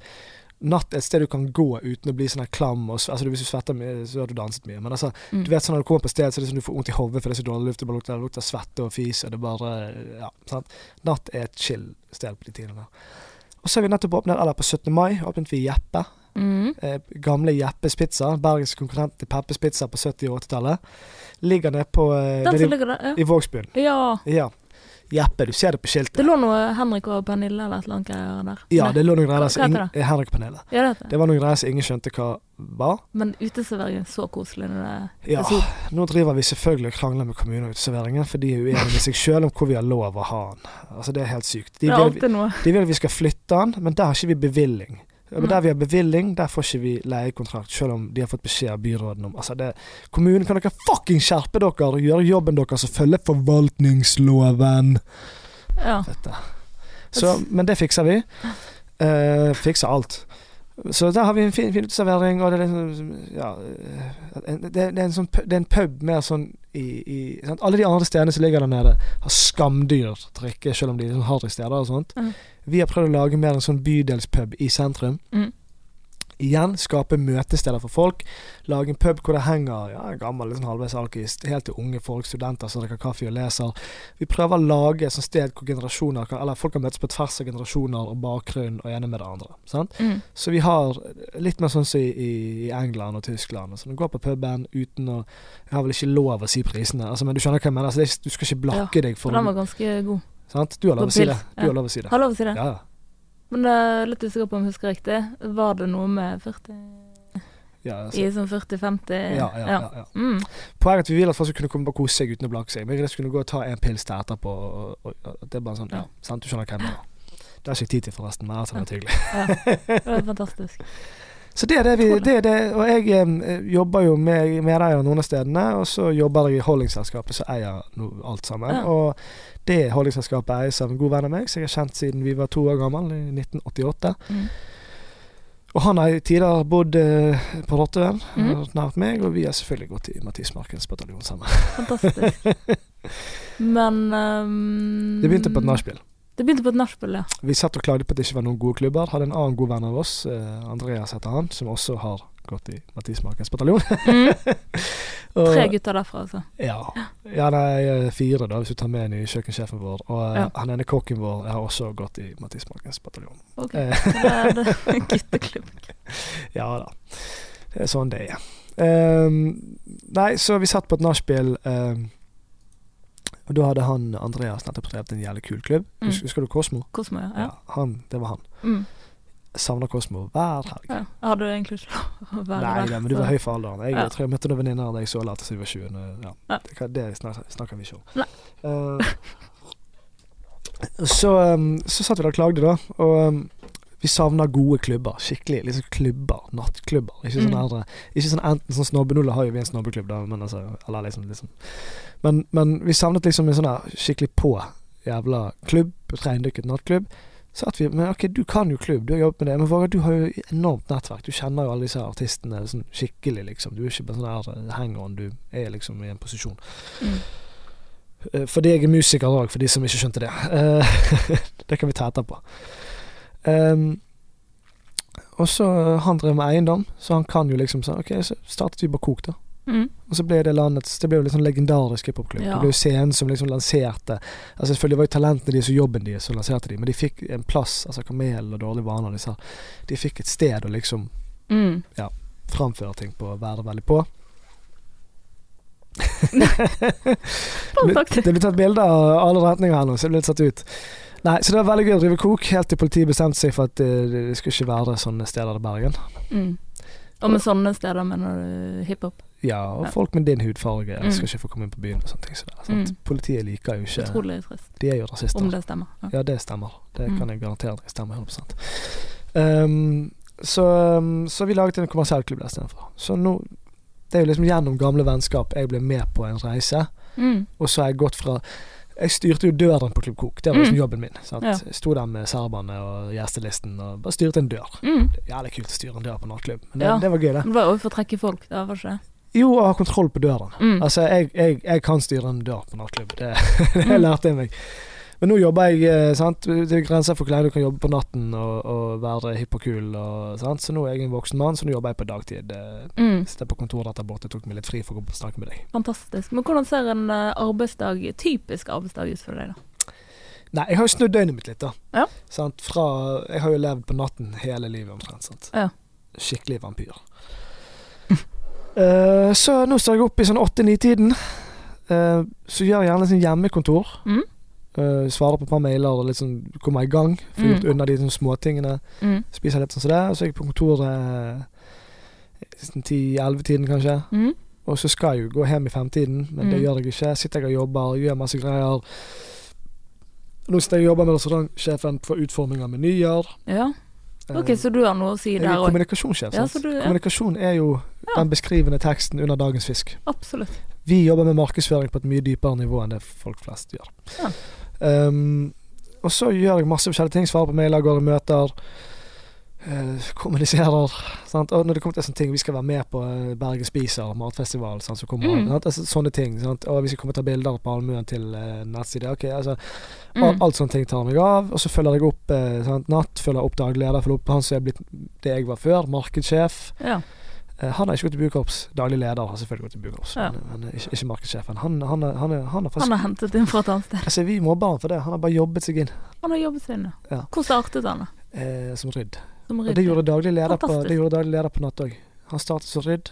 natt er et sted du kan gå uten å bli sånn klam. Og, altså Hvis du svetter mye, så har du danset mye. Men altså, Mm. du vet sånn når du kommer på sted, så er det sånn du får vondt i hodet for det er så dårlig luft. Det bare lukter, det lukter svette og fis. Og det bare, ja, sant? Natt er et chill sted på de tidene der. Og så har vi nettopp åpnet, eller på 17. mai, åpnet vi Jeppe. Mm. Eh, gamle Jeppes Pizza. Bergens konkurrent til Peppes Pizza på 70- og 80-tallet. Ligger nede på eh, Den som i, ligger der, i Vågsbyen. ja. ja. Ja. Jeppe, du ser det på skiltet. Det lå noe Henrik og Pernille eller et eller annet greier der. Ja, det lå noen greier der som ingen eh, Henrik Panelet. Ja, det det. Var noen greier som ingen skjønte hva var. Men uteserveringen så koselig når det Ja, sol. nå driver vi selvfølgelig og krangler med kommunen og uteserveringen, for de er uenige med seg sjøl om hvor vi har lov å ha den. Altså, det er helt sykt. De Det er alltid noe. de vil at vi skal flytte den, men der har ikke vi bevilling. Men Mm. der vi har bevilling, der får ikke vi leiekontrakt, selv om de har fått beskjed av byråden om Altså, det Kommunen, kan dere fucking skjerpe dere og gjøre jobben deres og følge forvaltningsloven? Ja. Så, men det fikser vi. Uh, fikser alt. Så der har vi en fin, fin uteservering, og det er liksom Ja. eh, Det, det, er en sånn, det er en pub mer sånn i, i sant? Alle de andre stedene som ligger der nede, har skamdyr drikke, selv om de er sånn harrysteder og sånt. Mm. Vi har prøvd å lage mer en sånn bydelspub i sentrum. Mm. Igjen skape møtesteder for folk. Lage en pub hvor det henger ja, en gammel liksom, halvveis alkis, helt til unge folk, studenter som drikker kaffe og leser. Vi prøver å lage et sted hvor generasjoner kan, eller folk kan møtes på tvers av generasjoner og bakgrunn og ene med det andre. Sant? Mm. Så vi har litt mer sånn som i, i, England og Tyskland. Så du går på puben uten å Jeg har vel ikke lov å si prisene, altså, men du skjønner hva jeg mener. Altså, det du skal ikke blakke deg for den var ganske god. sant? Du har lov å si det. Du ja. har lov å si det. Har lov å si det. Ja, ja. Men jeg er litt usikker på om jeg husker riktig. Var det noe med 40 ja, altså. i sånn 40-50 ja, ja, ja, ja. Mm. Poenget at vi vil at folk skal kunne komme og kose seg uten å blake seg. Men jeg skulle gå og ta en pils til etterpå. Og, og, og, det er bare sånn, ja, sant? Du skjønner hvem det er. Det har ikke jeg tid til, forresten. Men altså, det vært hyggelig. Ja. Det var fantastisk. Så det er det vi det er det, Og jeg eh, jobber jo med medeier noen av stedene, og så jobber jeg i holdingselskapet som eier no, alt sammen. Ja. Og det holdingselskapet eies av en god venn av meg, som jeg har kjent siden vi var to år gammel, i 1988. Mm. Og han har i tider bodd eh, på Rottøen, mm. nært meg, og vi har selvfølgelig gått i Mathis Markens bataljon sammen. Fantastisk. Men um, Det begynte på et nachspiel. Det begynte på et nachspiel, ja. Vi satt og klagde på at det ikke var noen gode klubber. Hadde en annen god venn av oss, eh, Andreas heter han, som også har gått i Mathis Markens bataljon. Mm. Og- Tre gutter derfra, altså. Ja. ja, nei, eh, fire, da, hvis du tar med den i kjøkkensjefen vår. Og eh, Ja. han ene kokken vår har også gått i Mathis Markens bataljon. Ok, Eh, det er det gutteklubb. ja da. Det er sånn det er. Um, nei, så vi satt på et nachspiel, Um, og da hadde han Andreas nettopp drevet en jævlig kul klubb. Mm. Husker du Kosmo? Kosmo, ja. ja. han, det var han. Mm. Savner Kosmo hver helg. ja. Hadde du egentlig ikke å være Nei der. men du var høy for alderen. Jeg, Ja. tror jeg møtte noen venninner da jeg så late som jeg var 20. Ja. Ja. Det, det snakker, snakker vi ikke om. Nei. Uh, så, um, så satt vi der og klagde, da. Og um, vi savner gode klubber. Skikkelig liksom klubber. Nattklubber. Ikke sånn Mm. ikke sånn enten sånn snobbenulle har jo vi en snobbeklubb, da, men altså Eller liksom, liksom. Men, men vi savnet liksom en sånn her skikkelig på jævla klubb. Reindykket nattklubb. Så at vi Men ok, du kan jo klubb, du har jobbet med det. Men Vågar, du har jo enormt nettverk. Du kjenner jo alle disse artistene sånn skikkelig, liksom. Du er ikke bare sånn her hang-on, du er liksom i en posisjon. Mm. Eh, Fordi jeg er musiker òg, for de som ikke skjønte det. Eh, det kan vi ta etterpå. Um, og så Han drev med eiendom, så han kan jo liksom sånn Ok, så startet vi bare Kok, da. Mm. Og så ble det landets Det ble jo litt sånn legendarisk hiphopklubb. Ja. Det ble jo scenen som liksom lanserte Altså Selvfølgelig var jo talentene deres og jobben deres som lanserte de, men de fikk en plass. Altså Kamel og Dårlige vaner, disse. De fikk et sted å liksom Mm. framføre ting på være veldig på. Bra Det ble tatt bilder av alle retninger her nå, så det ble litt satt ut. Nei, så det var veldig gøy å drive kok, helt til politiet bestemte seg for at det, det skulle ikke være sånne steder i Bergen. Mm. Og med sånne steder mener du hiphop? Ja, og folk med din hudfarge Mm. skal ikke få komme inn på byen og sånne ting. Så det? Mm. Politiet liker jo ikke Utrolig trist. De er jo rasister. Om det stemmer. Ja. Ja, det stemmer. Det Mm. kan jeg garantere at det stemmer 100 um, så, um, så vi laget en kommersiell klubb der istedenfor. Så nå Det er jo liksom gjennom gamle vennskap jeg ble med på en reise, Mm. og så har jeg gått fra Jeg styrte jo døren på Klubb Kok. Det var liksom Mm. jobben min. Sant? Ja. Jeg sto der med serberne og gjestelisten og bare styrte en dør. Mm. Det er Jævlig kult å styre en dør på nattklubb, men det, Ja. det var gøy, det. Men Det var jo for å trekke folk, det var ikke det? Jo, å ha kontroll på døren. Mm. Altså, jeg, jeg, jeg kan styre en dør på nattklubb. Det, det Mm. lærte jeg meg. Men nå jobber jeg eh, sant? Det er grenser for hvor lenge du kan jobbe på natten og, og være hipp og kul. Og, sant? Så nå er jeg en voksen mann, så nå jobber jeg på dagtid. Mm. Sitter på kontoret der borte, tok meg litt fri for å snakke med deg. Fantastisk. Men hvordan ser en eh, arbeidsdag, typisk arbeidsdag ut for deg, da? Nei, jeg har jo snudd døgnet mitt litt, da. Ja. Sant? Fra, jeg har jo levd på natten hele livet omtrent. Sant? Ja. Skikkelig vampyr. Eh, så nå står jeg opp i sånn åtte-ni-tiden. Eh, så gjør jeg gjerne sånn hjemmekontor. Mm. Eh, svarer på et par mailer og liksom kommer i gang. Får Mm. unna de sånne småtingene. Mm. Spiser litt sånn som det. Og så er jeg på kontoret sånn ti-elleve-tiden kanskje. Mm. Og så skal jeg jo gå hjem i femtiden, men det Mm. gjør jeg ikke. Sitter jeg og jobber, gjør masse greier. Nå sitter jeg og jobber med restaurantsjefen for utforming av menyer. Ja. Ok, Eh, så du har noe å si der er òg? kommunikasjonssjef. Ja, du, ja, Kommunikasjon er jo Ja. den beskrivende teksten under dagens fisk. absolutt. Vi jobber med markedsføring på et mye dypere nivå enn det folk flest gjør. Um, og så gjør jeg masse forskjellige ting. Svarer på mailer, går i møter. Eh, kommuniserer. Sant? Og når det kommer til sånne ting Vi skal være med på eh, Bergen Spiser, matfestival. Sant? Så kommer, Mm. sant? Altså, sånne ting. Sant? Og vi skal komme og ta bilder på allmuen til uh, nettside. Ok, altså Alt, Mm. alt sånne ting tar meg av. Og så følger jeg opp uh, sant? Natt, følger opp daglig leder, følger opp han som er blitt det jeg var før, markedssjef. Ja. Han har ikke gått i bukorps. Daglig leder har selvfølgelig gått i bukorps, Ja. men, men ikke, ikke markedssjefen. Han, han, han, han har faktisk Han har hentet inn fra et annet sted. Altså, vi mobber han for det. Han har bare jobbet seg inn Han har jobbet seg inn, Ja. Hvor startet han, da? eh, som rydd. Og det gjorde daglig leder på, det gjorde daglig leder på natt òg. Han startet som rydd,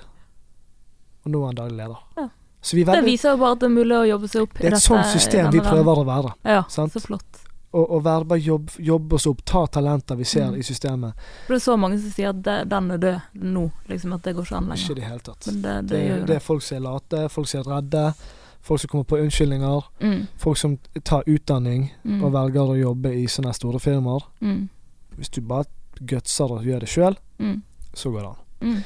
og nå er han daglig leder. Ja. Så vi er Det viser jo bare at det er mulig å jobbe seg opp. det er et sånt system vi prøver å være. Ja, sant? så flott. Og, og være bare jobb, jobbe oss opp, ta talenter vi ser Mm. i systemet. For det er så mange som sier at det, den er død nå, liksom at det går ikke an Ikke i det hele tatt. Men det, det, Det, gjør det det. er folk som er late, folk som er redde, folk som kommer på unnskyldninger, Mm, folk som tar utdanning mm, og velger å jobbe i sånne store firmaer. mm, Hvis du bare gutser og gjør det sjøl, mm, så går det an. mm.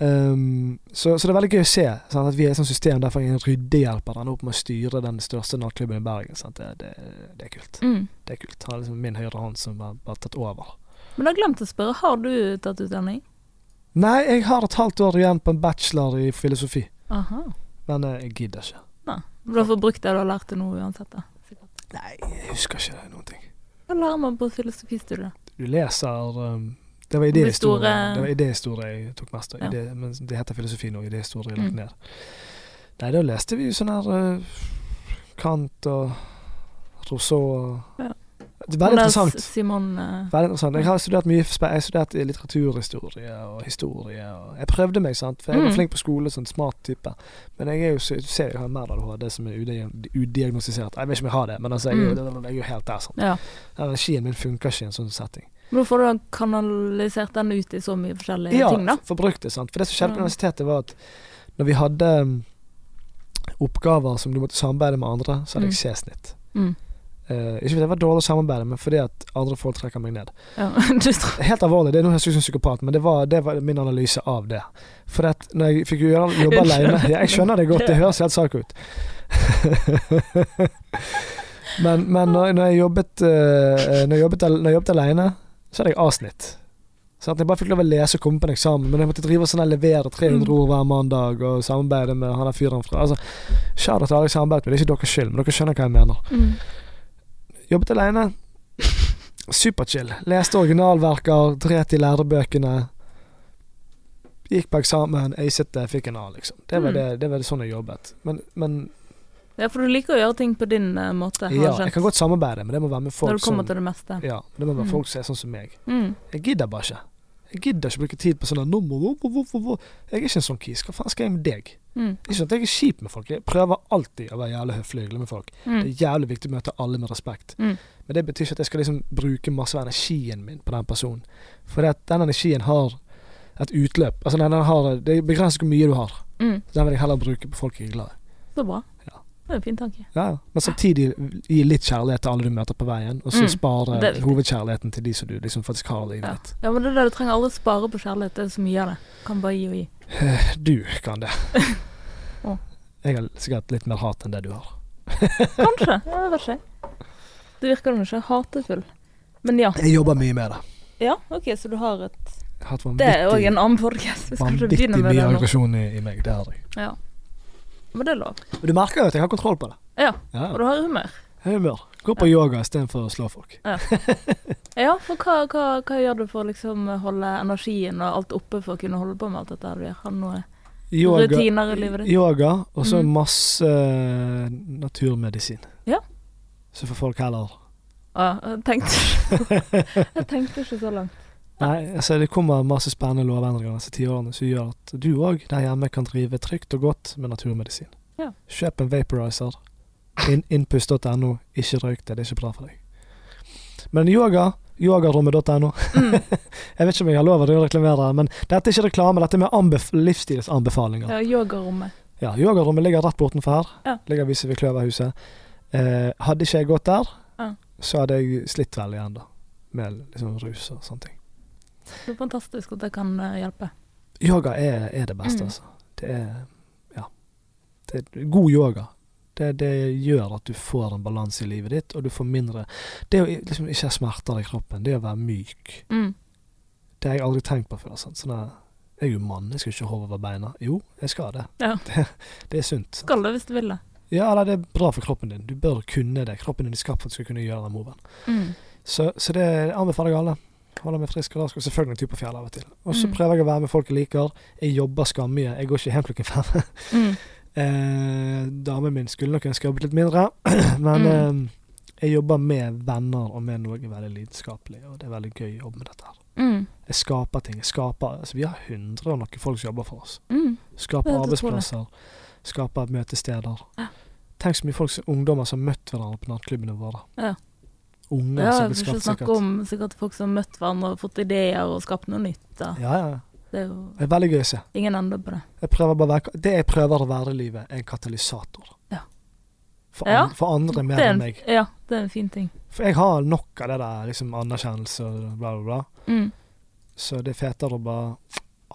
Um, så, så det er veldig gøy å se sant, at vi er et sånt system der en ryddehjelper den opp med å styre den største nattklubben i Bergen. Det, det, det er kult. Mm. Det er kult. Han er liksom min høyre hånd som har bare tatt over. Men jeg har glemt å spørre, har du tatt utdanning? Nei, jeg har et halvt år igjen på en bachelor i filosofi, Aha. men jeg gidder ikke. Nei. Du har fått brukt det du har lært til nå uansett, da. Sikkert. Nei, jeg husker ikke noen ting. Hva lærer man på filosofistudiet? Du leser um, Det var idéhistorie jeg tok mest av. Ja. Men det heter filosofi nå. Idéhistorie lagt Mm. ned. Nei, da leste vi jo sånn her uh, Kant og Rousseau og Ja. Det er veldig er interessant. Simon uh, Veldig interessant. Jeg har studert mye Jeg har studert litteraturhistorie og historie. Og jeg prøvde meg, sant. For jeg var Mm. flink på skole, sånn smart type. Men jeg er jo, du ser jeg har mer ADHD som er udiagnostisert. Jeg vet ikke om jeg har det, men altså, jeg, jo- jeg er jo helt der. sant. Ja. Energien min funker ikke i en sånn setting. Men Hvorfor har du kanalisert den ut i så mye forskjellige Ja, ting, da. for forbrukt det, sant. For det som skjedde på Mm. universitetet, var at når vi hadde um, oppgaver som du måtte samarbeide med andre, så hadde Mm. jeg C-snitt. Mm. Eh, ikke fordi jeg var dårlig å samarbeide, men fordi at andre folk trekker meg ned. Ja, Helt alvorlig, det er noe jeg synes som psykopat, men det var, det var min analyse av det. For at når jeg fikk jobbe alene ja, Jeg skjønner det godt, det høres helt sak ut. men men når, når, jeg jobbet, eh, når, jeg jobbet, når jeg jobbet alene, så hadde jeg A-snitt. Så at jeg bare fikk lov å lese og komme på en eksamen, men jeg måtte drive og sånn levere 300 Mm. ord hver mandag og samarbeide med han der fyren fra Altså, out til alle jeg samarbeidet med, det er ikke deres skyld, men dere skjønner hva jeg mener. mm. Jobbet alene. Superchill. Leste originalverker, dret i lærebøkene. Gikk på eksamen, acet det, fikk en A, liksom. Det var, Mm. det, det var sånn jeg jobbet. Men, men Ja, for du liker å gjøre ting på din uh, måte. ja, jeg kan godt samarbeide, men det må være med Når folk du kommer som til det meste. Ja, det må være Mm. folk som er sånn som meg. Mm. Jeg gidder bare ikke. Jeg gidder ikke bruke tid på sånne nummer Jeg er ikke en sånn kis. Hva faen skal jeg med deg? Mm. Ikke sånn at jeg er kjip med folk. Jeg prøver alltid å være jævlig høflig og med folk. Mm. Det er jævlig viktig å møte alle med respekt. Mm. Men det betyr ikke at jeg skal liksom bruke masse av energien min på den personen. For den energien har et utløp. Altså den, den har, Det begrenser hvor mye du har. Mm. Den vil jeg heller bruke på folk jeg er glad i. Så bra. Ja. Det er en fin tanke. Ja, ja. Men samtidig gi litt kjærlighet til alle du møter på veien, og så Mm. spare Det hovedkjærligheten til de som du liksom faktisk har i livet Ja. ditt. ja, men det er det du trenger aldri spare på kjærlighet. Det er så mye av det. Kan bare gi og gi. Du kan det. oh. Jeg har sikkert litt mer hat enn det du har. Kanskje. Ja, det vet ikke. Det virker jo ikke hatefull. Men ja. Jeg jobber mye med det. Ja, OK, så du har et Det er òg en annen ikke vanvittig mye aggresjon i, i meg. Det har jeg. Ja. Men det er lov. Men du merker jo at jeg har kontroll på det. Ja, Ja. og du har humør. Humør. Gå på yoga istedenfor å slå folk. Ja, for hva, hva, hva gjør du for å liksom holde energien og alt oppe for å kunne holde på med alt dette du gjør? Har noe Yoga, rutiner i livet ditt? yoga og så Mhm. masse eh, naturmedisin. Ja. Så får folk heller Ja, jeg tenkte Jeg tenkte ikke så langt. Nei, altså det kommer masse spennende lovendringer disse ti årene som gjør at du òg der hjemme kan drive trygt og godt med naturmedisin. Ja. Kjøp en vaporizer. In, Innpust.no. Ikke røyk det, det er ikke bra for deg. Men yoga, yogarommet.no. Mm. Jeg vet ikke om jeg har lov til å reklamere, men dette er ikke reklame, dette er med anbef livsstilsanbefalinger. Ja, yogarommet. Ja, yogarommet ligger rett bortenfor her. Ja. Ligger visse ved Kløverhuset. Eh, hadde ikke jeg gått der, Ja. så hadde jeg slitt veldig ennå. Med liksom rus og sånne ting. Er fantastisk at det kan eh, hjelpe. Yoga er, er det beste, Mm. altså. Det er Ja. Det er god yoga. Det, det gjør at du får en balanse i livet ditt, og du får mindre Det å liksom ikke ha smerter i kroppen, det å være myk, Mm. det har jeg aldri tenkt på før. Sant? Sånn der, jeg er jo mann, jeg skal ikke hove over beina. Jo, jeg skal det. Ja. Det, det er sunt. Skal det hvis du vil det. Ja, eller det er bra for kroppen din. Du bør kunne det. Kroppen din er skapt for at du skal kunne gjøre den moven. Mm. Så, så det anbefaler jeg alle. Holde meg frisk og rask, og selvfølgelig en tur på fjellet av og til. Og så Mm. prøver jeg å være med folk jeg liker. Jeg jobber skammye. Jeg går ikke hjem klokken fem. Mm. Eh, damen min skulle nok ønske jeg jobbet litt mindre, men Mm. eh, jeg jobber med venner og med noe veldig lidenskapelig, og det er veldig gøy å jobbe med dette her. Mm. Jeg skaper ting. Jeg skaper, altså, vi har hundre og noen folk som jobber for oss. Mm. Skaper er arbeidsplasser, skaper møtesteder. Ja. Tenk så mye folk, ungdommer som har møtt hverandre på nattklubbene våre. Ja. Unger Ja, som blir skapt snakke sikkert. om sikkert folk som har møtt hverandre og fått ideer og skapt noe nytt. Da. Ja, ja. Det er jo Det er veldig gøy å se. ingen ende på det. Jeg være, det jeg prøver å være i livet, er en katalysator. Ja. For, an, for andre mer er enn meg. ja, det er en fin ting. For jeg har nok av det der liksom anerkjennelse og bla, bla, bla. Mm. Så det er fetere å bare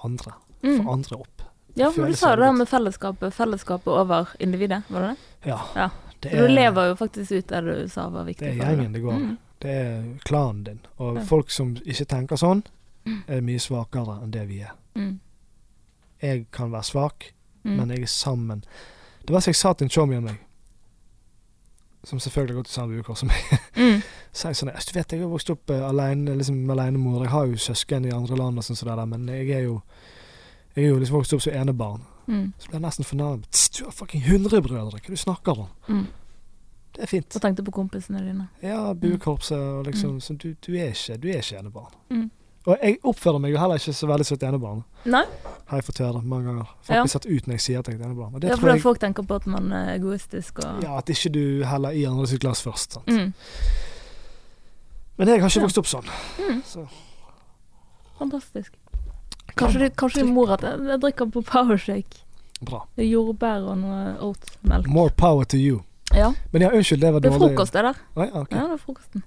andre. Få Mm. andre opp. Ja, for du sa det der med fellesskapet. Fellesskapet over individet, var det det? Ja. Ja. Det er, du lever jo faktisk ut der du sa var viktig. det er for deg, da. gjengen det går. Mm. Det er klanen din. Og Ja. folk som ikke tenker sånn, er mye svakere enn det vi er. Mm. Jeg kan være svak, Mm. men jeg er sammen. Det var som jeg sa til en chommy av meg, som selvfølgelig har gått i samme ukår som meg. Mm. Så jeg sånn, «Altså, du vet, jeg har vokst opp uh, alene, liksom, alenemor. Jeg har jo søsken i andre land, og sånn, så der, men jeg er jo jeg er jo liksom vokst opp som enebarn. Mm. Så ble jeg nesten fornærmet. Du har fucking 100 brødre, hva du snakker om? Mm. Det er fint. Og tenkte på kompisene dine. Ja, buekorpset og liksom Mm. du, du, er ikke, du er ikke enebarn. Mm. Og jeg oppfører meg jo heller ikke så veldig som et enebarn. Nei, Har jeg fått høre mange ganger. Folk Ja. satt ut når jeg sier at jeg er et enebarn. Er tror jeg folk tenker på at man er egoistisk og Ja, at ikke du heller i andre sitt glass først. Sant? mm. Men jeg har ikke Ja. vokst opp sånn. Mm. Så. Fantastisk. Kanskje, kanskje din mor at jeg, jeg drikker på powershake. Bra. Jordbær og noe oatmelk. More power to you. Ja. Men ja, unnskyld, det var Det er dårlig. frokost, det der. Ah, ja, okay. Ja, det er frokosten.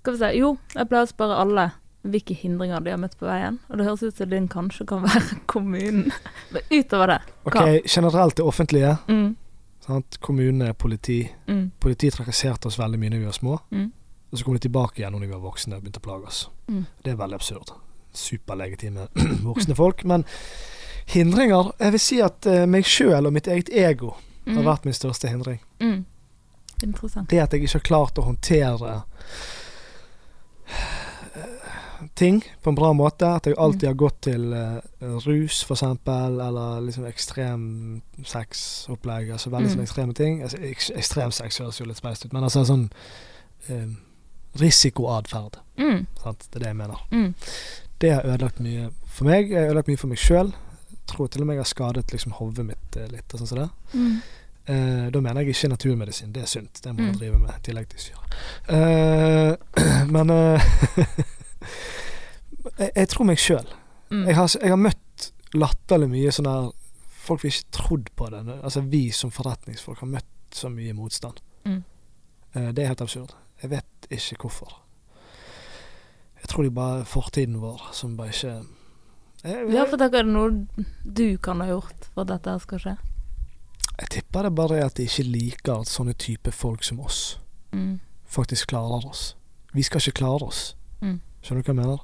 Skal vi se. Jo, jeg pleier å spørre alle hvilke hindringer de har møtt på veien. Og det høres ut som din kanskje kan være kommunen. Men utover det, Ok. Generelt det offentlige. Mm, Sant? Kommune, politi. mm, Politi trakasserte oss veldig mye da vi var små. mm, Og så kom de tilbake igjen når vi var voksne og begynte å plage oss. mm. Det er veldig absurd. Superlegitime voksne folk. Men hindringer Jeg vil si at eh, meg sjøl og mitt eget ego har Mm, vært min største hindring. mm. Det at jeg ikke har klart å håndtere eh, ting på en bra måte. At jeg alltid har gått til eh, rus, eksempel, eller liksom ekstrem sexopplegg. Altså veldig Mm. sånne ekstreme ting. Altså, ek ekstrem sex høres jo litt speist ut, men altså sånn eh, risikoatferd. Mm, Det er det jeg mener. mm, Det har ødelagt mye for meg. Jeg har ødelagt mye for meg sjøl. Tror til og med jeg har skadet liksom hodet mitt eh, litt. og sånn som det. mm. Eh, da mener jeg ikke naturmedisin. Det er sunt. Det må man Mm. drive med i tillegg til syre. Eh, men eh, jeg, jeg tror meg sjøl. Mm. Jeg, har- jeg har møtt latterlig mye sånn der Folk vil ikke trodd på det. Altså Vi som forretningsfolk har møtt så mye motstand. Mm. Eh, det er helt absurd. Jeg vet ikke hvorfor. Jeg tror det er bare fortiden vår som bare ikke jeg, Ja, for tenk, er det noe du kan ha gjort for at dette skal skje? jeg tipper det bare er at de ikke liker at sånne type folk som oss Mm. faktisk klarer oss. Vi skal ikke klare oss. Mm. Skjønner du hva jeg mener?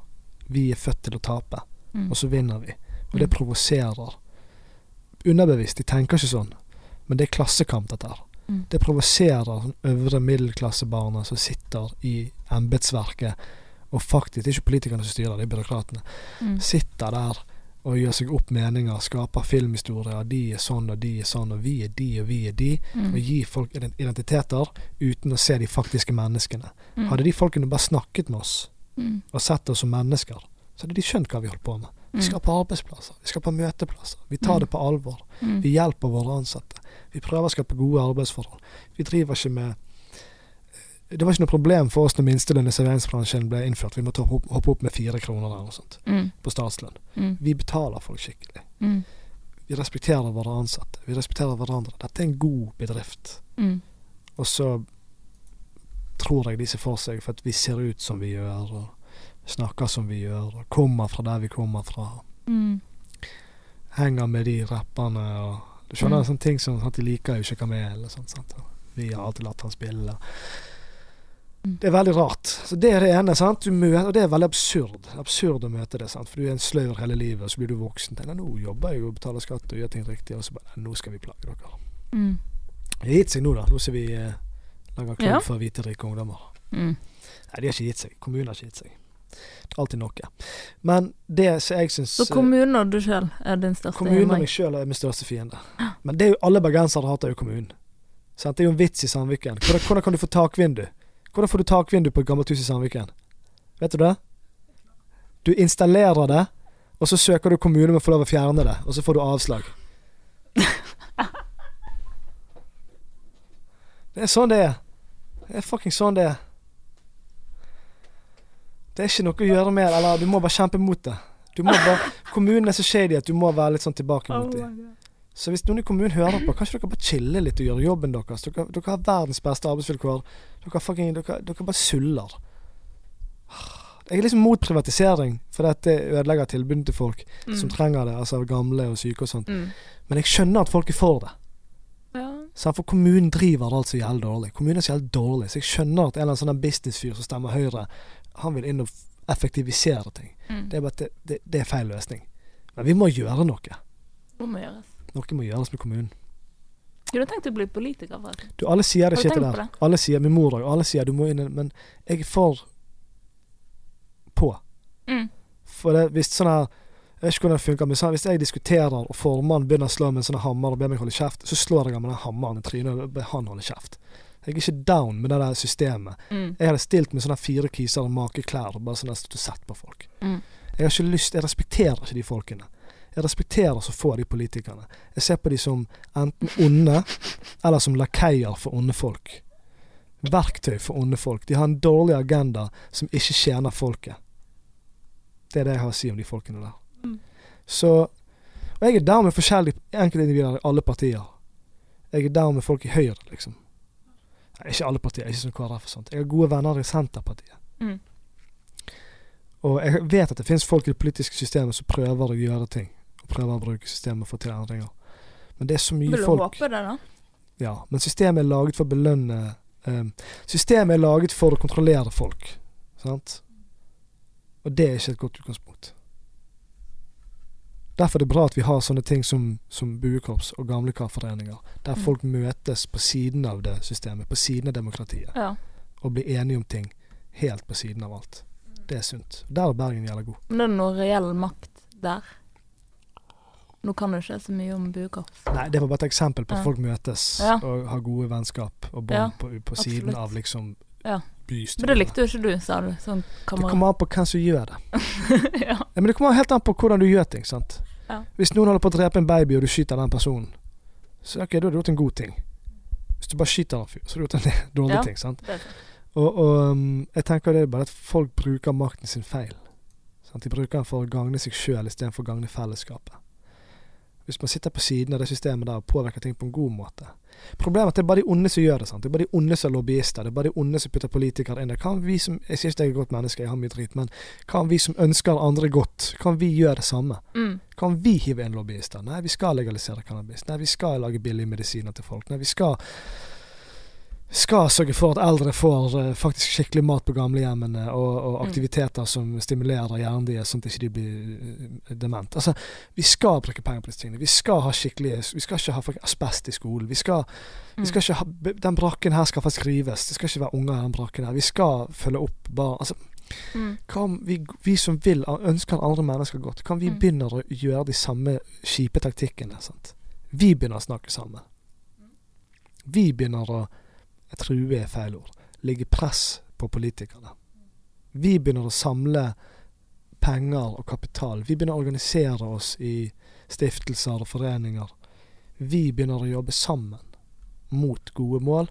Vi er født til å tape, Mm. og så vinner vi. Og det Mm. provoserer. Underbevisst, de tenker ikke sånn, men det er klassekamp, dette her. Mm. Det provoserer sånn øvre middelklassebarna som sitter i embetsverket, og faktisk, det er ikke politikerne som styrer, det er byråkratene. Mm. Sitter der og gjør seg opp meninger, skaper filmhistorier, de er sånn og de er sånn, og vi er de og vi er de, Mm. og gir folk identiteter uten å se de faktiske menneskene. Mm. Hadde de folkene bare snakket med oss Mm. og sett oss som mennesker, så hadde de skjønt hva vi holdt på med. Vi skal skaper arbeidsplasser, vi skaper møteplasser, vi tar Mm. det på alvor. Mm. Vi hjelper våre ansatte. Vi prøver å skape gode arbeidsforhold. Vi driver ikke med Det var ikke noe problem for oss når minstelønn i serveringsbransjen ble innført. Vi måtte hoppe hoppe opp med fire kroner eller noe sånt Mm. på statslønn. Mm. Vi betaler folk skikkelig. Mm. Vi respekterer våre ansatte. Vi respekterer hverandre. Dette er en god bedrift. Mm. Og så tror jeg de ser for seg for at vi ser ut som vi gjør, og snakker som vi gjør, og kommer fra der vi kommer fra. Mm. Henger med de rapperne og Du skjønner Mm. sånne ting som at de liker jo ikke Kamel og sånt. Sant? Vi har alltid latt han spille. Det er veldig rart. Så Det er det ene, sant? Du møter, og det er veldig absurd. Absurd å møte det. sant? For du er en sløver hele livet, og så blir du voksen. Tenker, nå jobber jeg og betaler skatt og gjør ting riktig, og så bare Nå skal vi plage dere. Mm. Det har gitt seg nå, da. Nå skal vi eh, lage klubb Ja. for hvite, rike ungdommer. Mm. Nei, de har ikke gitt seg. Kommunen har ikke gitt seg. Alltid noe. Men det som jeg syns Så kommunen og du sjøl er din største Kommunen og meg sjøl er min største fiende. Men det er jo alle bergensere hater jo kommunen. Sant? Det er jo en vits i Sandviken. Hvordan, hvordan kan du få takvindu? Hvordan får du takvindu på et gammelt hus i Sandviken? Vet du det? Du installerer det, og så søker du kommunen om å få lov å fjerne det, og så får du avslag. Det er sånn det er. Det er fucking sånn det er. Det er ikke noe å gjøre med eller du må bare kjempe mot det. Du må bare, kommunen er så shady at du må være litt sånn tilbake Oh mot dem. Så hvis noen i kommunen hører på, kanskje dere bare chiller litt og gjør jobben deres. Dere, dere har verdens beste arbeidsvilkår. Dere, fucking, dere, dere bare suller. Jeg er liksom mot privatisering, for dette ødelegger tilbudet til folk som trenger det, altså gamle og syke og sånt. Mm. Men jeg skjønner at folk er for det. Ja. For kommunen driver det altså jævlig dårlig. Kommunen er så jævlig dårlig, så jeg skjønner at en eller annen sånn businessfyr som stemmer Høyre, han vil inn og effektivisere ting. Mm. Det er bare at det, det, det er feil løsning. Men vi må gjøre noe. Det må gjøres. Noe må gjøres med kommunen. Du du tenkt å bli politiker, faktisk. Du, alle sier det Har der. Alle sier, Min mor òg. Alle sier du må inn Men jeg er for på. Mm. For det, hvis sånn her Jeg vet ikke hvordan det funker, men sånn, hvis jeg diskuterer, og formannen begynner å slå med en sånn hammer og ber meg holde kjeft, så slår jeg ham med den hammeren i trynet og ber han holde kjeft. Jeg er ikke down med det der systemet. Mm. Jeg hadde stilt med sånne fire kiser og makeklær og bare sånn stått og sett på folk. Mm. Jeg har ikke lyst Jeg respekterer ikke de folkene. Jeg respekterer så få av de politikerne. Jeg ser på de som enten onde, eller som lakeier for onde folk. Verktøy for onde folk. De har en dårlig agenda som ikke tjener folket. Det er det jeg har å si om de folkene der. Mm. Så Og jeg er der med forskjellige enkeltindivider i alle partier. Jeg er der med folk i Høyre, liksom. Nei, Ikke alle partier, ikke som KrF og sånt. Jeg har gode venner i Senterpartiet. Mm. Og jeg vet at det finnes folk i det politiske systemet som prøver å gjøre ting. Og prøver å bruke systemet for å få endringer. Men det er så mye Vil du folk håpe det, da? Ja, men systemet er laget for å belønne um, Systemet er laget for å kontrollere folk. Sant? Og det er ikke et godt utgangspunkt. Derfor er det bra at vi har sånne ting som, som buekorps og gamlekarforeninger, der Mm. folk møtes på siden av det systemet, på siden av demokratiet, Ja. og blir enige om ting helt på siden av alt. Det er sunt. Der er Bergen jævla god. Men det er noe reell makt der. Nå kan du ikke så mye om buekorps. Nei, det var bare et eksempel på at Ja. folk møtes Ja. og har gode vennskap og bånd Ja, på, på siden av liksom Ja. bystyret. Men det likte jo ikke du, sa du. Sånn Det kommer an på hvem som gjør det. men det kommer helt an på hvordan du gjør ting. sant? Hvis noen holder på å drepe en baby, og du skyter den personen, så ok, da har du gjort en god ting. Hvis du bare skyter en fyr, så har du gjort en dårlig ting. sant? Det. Og, og um, jeg tenker det er bare at folk bruker makten sin feil. Sant? De bruker den for å gagne seg sjøl istedenfor å gagne fellesskapet. Hvis man sitter på siden av det systemet der og påvirker ting på en god måte. Problemet er at det er bare de onde som gjør det. sant? Det er bare de onde som er lobbyister. Det er bare de onde som putter politikere inn der. Kan vi som, Jeg sier ikke jeg er et godt menneske, jeg har mye drit, men kan vi som ønsker andre godt, kan vi gjøre det samme? Mm. Kan vi hive inn lobbyister? Nei, vi skal legalisere cannabis. Nei, vi skal lage billige medisiner til folk. Nei, vi skal skal sørge for at eldre får eh, faktisk skikkelig mat på gamlehjemmene, og, og Mm. aktiviteter som stimulerer hjernen deres, sånn at de ikke blir uh, dement. Altså, vi skal bruke penger på disse tingene. Vi skal ha skikkelige Vi skal ikke ha asbest i skolen. Vi skal, vi Mm. skal ikke ha Den brakken her skal faktisk rives. Det skal ikke være unger i den brakken her. Vi skal følge opp barn. Altså, Mm. kan vi, vi som vil, ønsker andre mennesker godt, kan vi Mm. begynne å gjøre de samme kjipe taktikkene? Sant? Vi begynner å snakke sammen. Vi begynner å jeg true er feil ord. Legge press på politikerne. Vi begynner å samle penger og kapital. Vi begynner å organisere oss i stiftelser og foreninger. Vi begynner å jobbe sammen mot gode mål.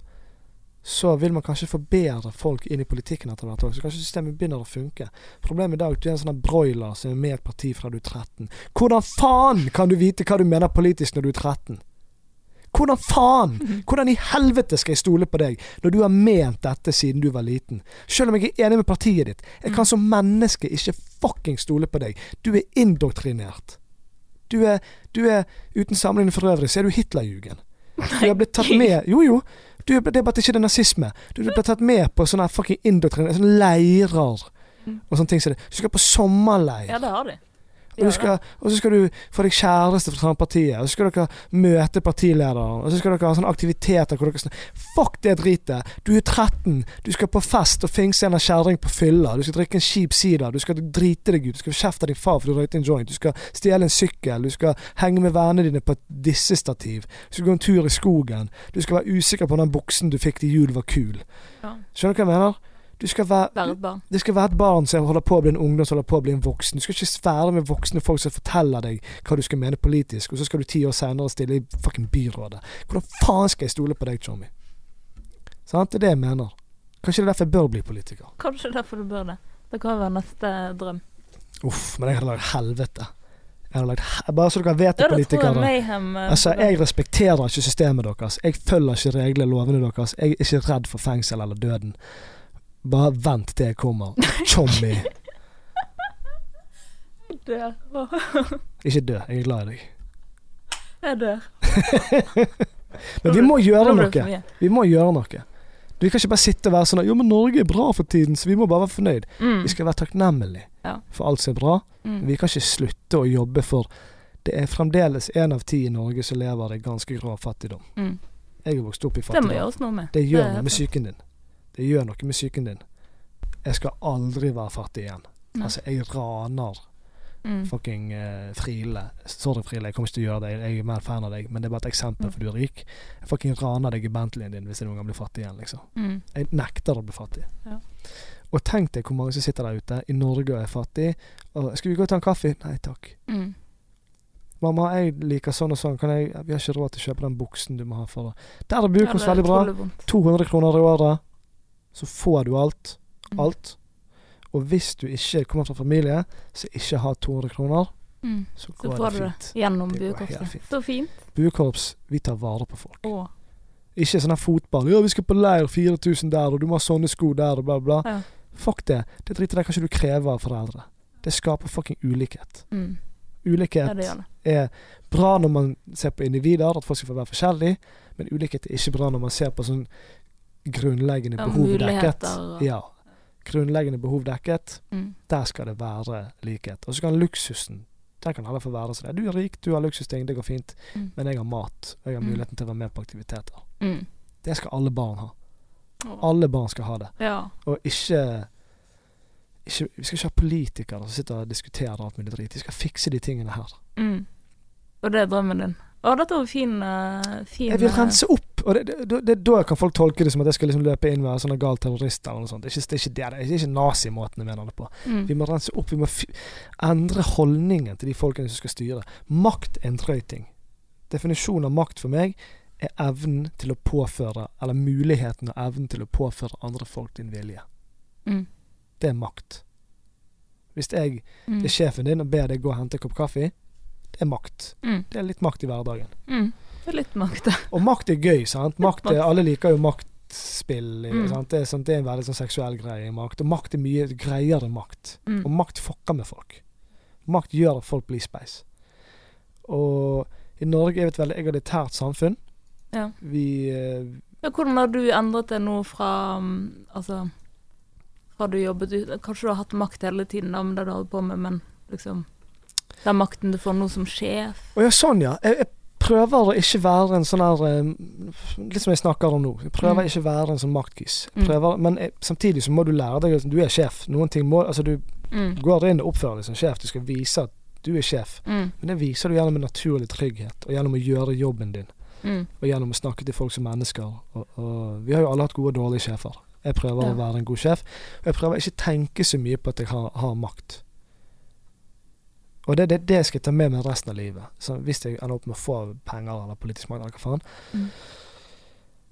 Så vil man kanskje få bedre folk inn i politikken etter hvert òg. Så kanskje systemet begynner å funke. Problemet i dag er at du er en sånn broiler som er med i et parti fra du er 13. Hvordan faen kan du vite hva du mener politisk når du er 13? Hvordan faen? Hvordan i helvete skal jeg stole på deg når du har ment dette siden du var liten? Selv om jeg er enig med partiet ditt. Jeg kan som menneske ikke fucking stole på deg. Du er indoktrinert. Du er, du er uten sammenligning for øvrig, så er du Hitlerjugend. Du har blitt tatt med Jo, jo. Du, det er bare at det ikke er nazisme. Du blitt tatt med på sånne fucking indoktrinerte sånne leirer Mm. og sånne ting. det. Du skal på sommerleir. Ja, det har de. Og, skal, og så skal du få deg kjæreste fra samme partiet, og så skal dere møte partilederen, og så skal dere ha sånne aktiviteter hvor dere sånn, Fuck det dritet! Du er 13, du skal på fest og fingse en kjerring på fylla, du skal drikke en kjip sider, du skal drite deg ut, du skal kjefte din far for du røykte en joint, du skal stjele en sykkel, du skal henge med vennene dine på et dissestativ, du skal gå en tur i skogen, du skal være usikker på om den buksen du fikk til jul var kul. Ja. Skjønner du hva jeg mener? Du skal være Være et barn. det skal være et barn som holder på å bli en ungdom som holder på å bli en voksen. Du skal ikke svære med voksne folk som forteller deg hva du skal mene politisk, og så skal du ti år senere stille i fucking byrådet. Hvordan faen skal jeg stole på deg, Tjommi? Sant? Det er det jeg mener. Kanskje det er derfor jeg bør bli politiker. Kanskje det er derfor du bør det. Det kan være neste drøm. Uff, men jeg hadde lagd helvete. Bare så dere vet det, politikere. Mayhem eh, Altså, jeg respekterer ikke systemet deres. Jeg følger ikke reglene lovene deres. Jeg er ikke redd for fengsel eller døden. Bare vent til jeg kommer. Tjommi. dør. Ikke dø. Jeg er glad i deg. Jeg dør. Men vi må gjøre noe. Vi må gjøre noe. Vi kan ikke bare sitte og være sånn at, Jo, men Norge er bra for tiden, så vi må bare være fornøyd. Mm. Vi skal være takknemlige Ja. for alt som er bra. Mm. Vi kan ikke slutte å jobbe for Det er fremdeles én av ti i Norge som lever i ganske grov fattigdom. Mm. Jeg er vokst opp i Det må fattigdom. gjøres noe med. Det gjør noe med psyken din. Det gjør noe med psyken din. Jeg skal aldri være fattig igjen. Nei. Altså, jeg raner Mm. fucking uh, Friele. Sorry, Friele, jeg kommer ikke til å gjøre det. Jeg er mer fan av deg, men det er bare et eksempel, Mm. for du er rik. Jeg fucking raner deg i Bentleyen din hvis jeg noen gang blir fattig igjen, liksom. Mm. Jeg nekter å bli fattig. Ja. Og tenk deg hvor mange som sitter der ute i Norge og er fattig. Og 'Skal vi gå og ta en kaffe?' Nei takk. Mm. 'Mamma, jeg liker sånn og sånn. Kan jeg, vi har ikke råd til å kjøpe den buksen du må ha for det.' Der er Ja, det er veldig bra. 200 kroner i året. Så får du alt. Mm. Alt. Og hvis du ikke kommer fra familie som ikke har 200 kroner, Mm. så Så får det du det gjennom buekorpset. fint. Så fint. Buekorps, vi tar vare på folk. Å. Ikke sånn her fotball. 'Ja, vi skal på leir, 4000 der, og du må ha sånne sko der', og bla, bla. Ja. Fuck det. Det driter det kanskje du krever av foreldre. Det skaper fucking ulikhet. Mm. Ulikhet Ja, det det. er bra når man ser på individer, at folk skal få være forskjellige, men ulikhet er ikke bra når man ser på sånn grunnleggende Ja, behov dekket. Ja. Grunnleggende behov dekket, Mm. der skal det være likhet. Og så kan luksusen der kan alle få være sånn. Du er rik, du har luksusting, det går fint, Mm. men jeg har mat, og jeg har Mm. muligheten til å være med på aktiviteter. Mm. Det skal alle barn ha. Alle barn skal ha det. Ja. Og ikke, ikke Vi skal ikke ha politikere som sitter og diskuterer alt mulig drit. Vi skal fikse de tingene her. Mm. Og det er drømmen din. Å, dette var fin, eh, fin Jeg vil eh, rense opp, og det, det, det, da kan folk tolke det som at jeg skal liksom løpe inn med en sånn gal terrorist eller noe sånt. Det er ikke, det er ikke det, det er ikke nazimåten jeg mener det på. mm. Vi må rense opp, vi må endre holdningen til de folkene som skal styre. Makt er en drøy ting. Definisjonen av makt for meg er evnen til å påføre, eller muligheten og evnen til å påføre andre folk din vilje. Mm. Det er makt. Hvis jeg Mm. er sjefen din og ber deg gå og hente en kopp kaffe, det er makt. Mm. Det er litt makt i hverdagen. Mm. Er litt makt, da. Og makt er gøy, sant? Makt er, alle liker jo maktspill. Mm. Sant? Det, er, sant? det er en veldig sånn seksuell greie i makt. Og makt er mye greiere makt. Mm. Og makt fucker med folk. Makt gjør at folk blir speis. Og i Norge er vi et veldig egalitært samfunn. Ja. Vi eh, Ja, hvordan har du endret det nå fra mm, Altså har du jobbet ut Kanskje du har hatt makt hele tiden, da, med det du holder på med, men liksom Den makten du får nå som sjef. Å ja, sånn ja. Jeg, jeg prøver å ikke være en sånn her eh, Litt som jeg snakker om nå. Jeg prøver Mm. ikke å være en sånn maktkis. Mm. Men samtidig så må du lære deg at du er sjef. Noen ting må Altså, du Mm. går inn og oppfører deg som sjef. Du skal vise at du er sjef. Mm. Men det viser du gjennom en naturlig trygghet, og gjennom å gjøre jobben din. Mm. Og gjennom å snakke til folk som mennesker. Og, og vi har jo alle hatt gode og dårlige sjefer. Jeg prøver Ja. å være en god sjef. Og jeg prøver ikke å tenke så mye på at jeg har, har makt. Og det er det, jeg skal ta med meg resten av livet. Så hvis jeg ender opp med å få penger eller politisk makt eller hva faen. Mm.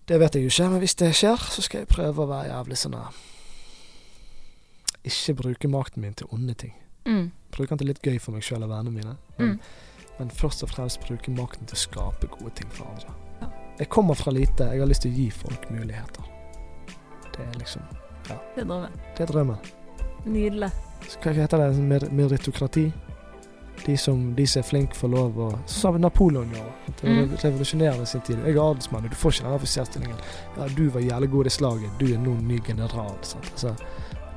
Det vet jeg jo ikke, men hvis det skjer, så skal jeg prøve å være jævlig sånn Ikke bruke makten min til onde ting. Mm. Bruke den til litt gøy for meg sjøl og vennene mine. Men, Mm. men først og fremst bruke makten til å skape gode ting for andre. Ja. Jeg kommer fra lite. Jeg har lyst til å gi folk muligheter. Det er liksom Det er drømmen. Det er drømmen. Nydelig. Så Hva heter det? Mer meritokrati? De som, de som er flinke, får lov å Sånn vi Napoleon jo Det Mm. revolusjonerende sin tid. Jeg er adelsmann, og du får ikke den offiserstillingen. Ja, du var jævlig god i slaget. Du er nå ny general. Sant? Altså,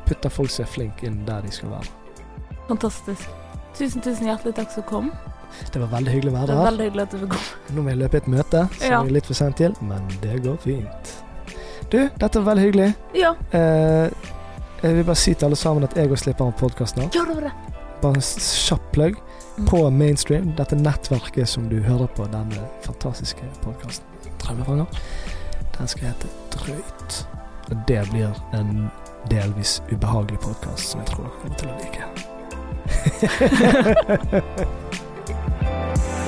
putter folk som er flinke, inn der de skal være. Fantastisk. Tusen, tusen hjertelig takk som kom. Det var veldig hyggelig å være er her. veldig hyggelig at du fikk komme. Nå må jeg løpe i et møte, som Ja. jeg er litt for sent til, men det går fint. Du, dette var veldig hyggelig. Ja, Eh, jeg vil bare si til alle sammen at jeg òg slipper en podkast nå. ja det var det. Bare kjapp plugg Mm. på Mainstream, dette nettverket som du hører på denne fantastiske podkasten. Drømmefanger. Den skal hete Drøyt. Og det blir en delvis ubehagelig podkast som jeg tror dere kommer til å like.